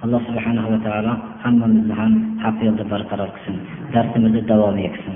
Alloh subhanahu va taolo hammamizni ham haq yo'lda barqaror qilsin. Darsimizni davom etsin.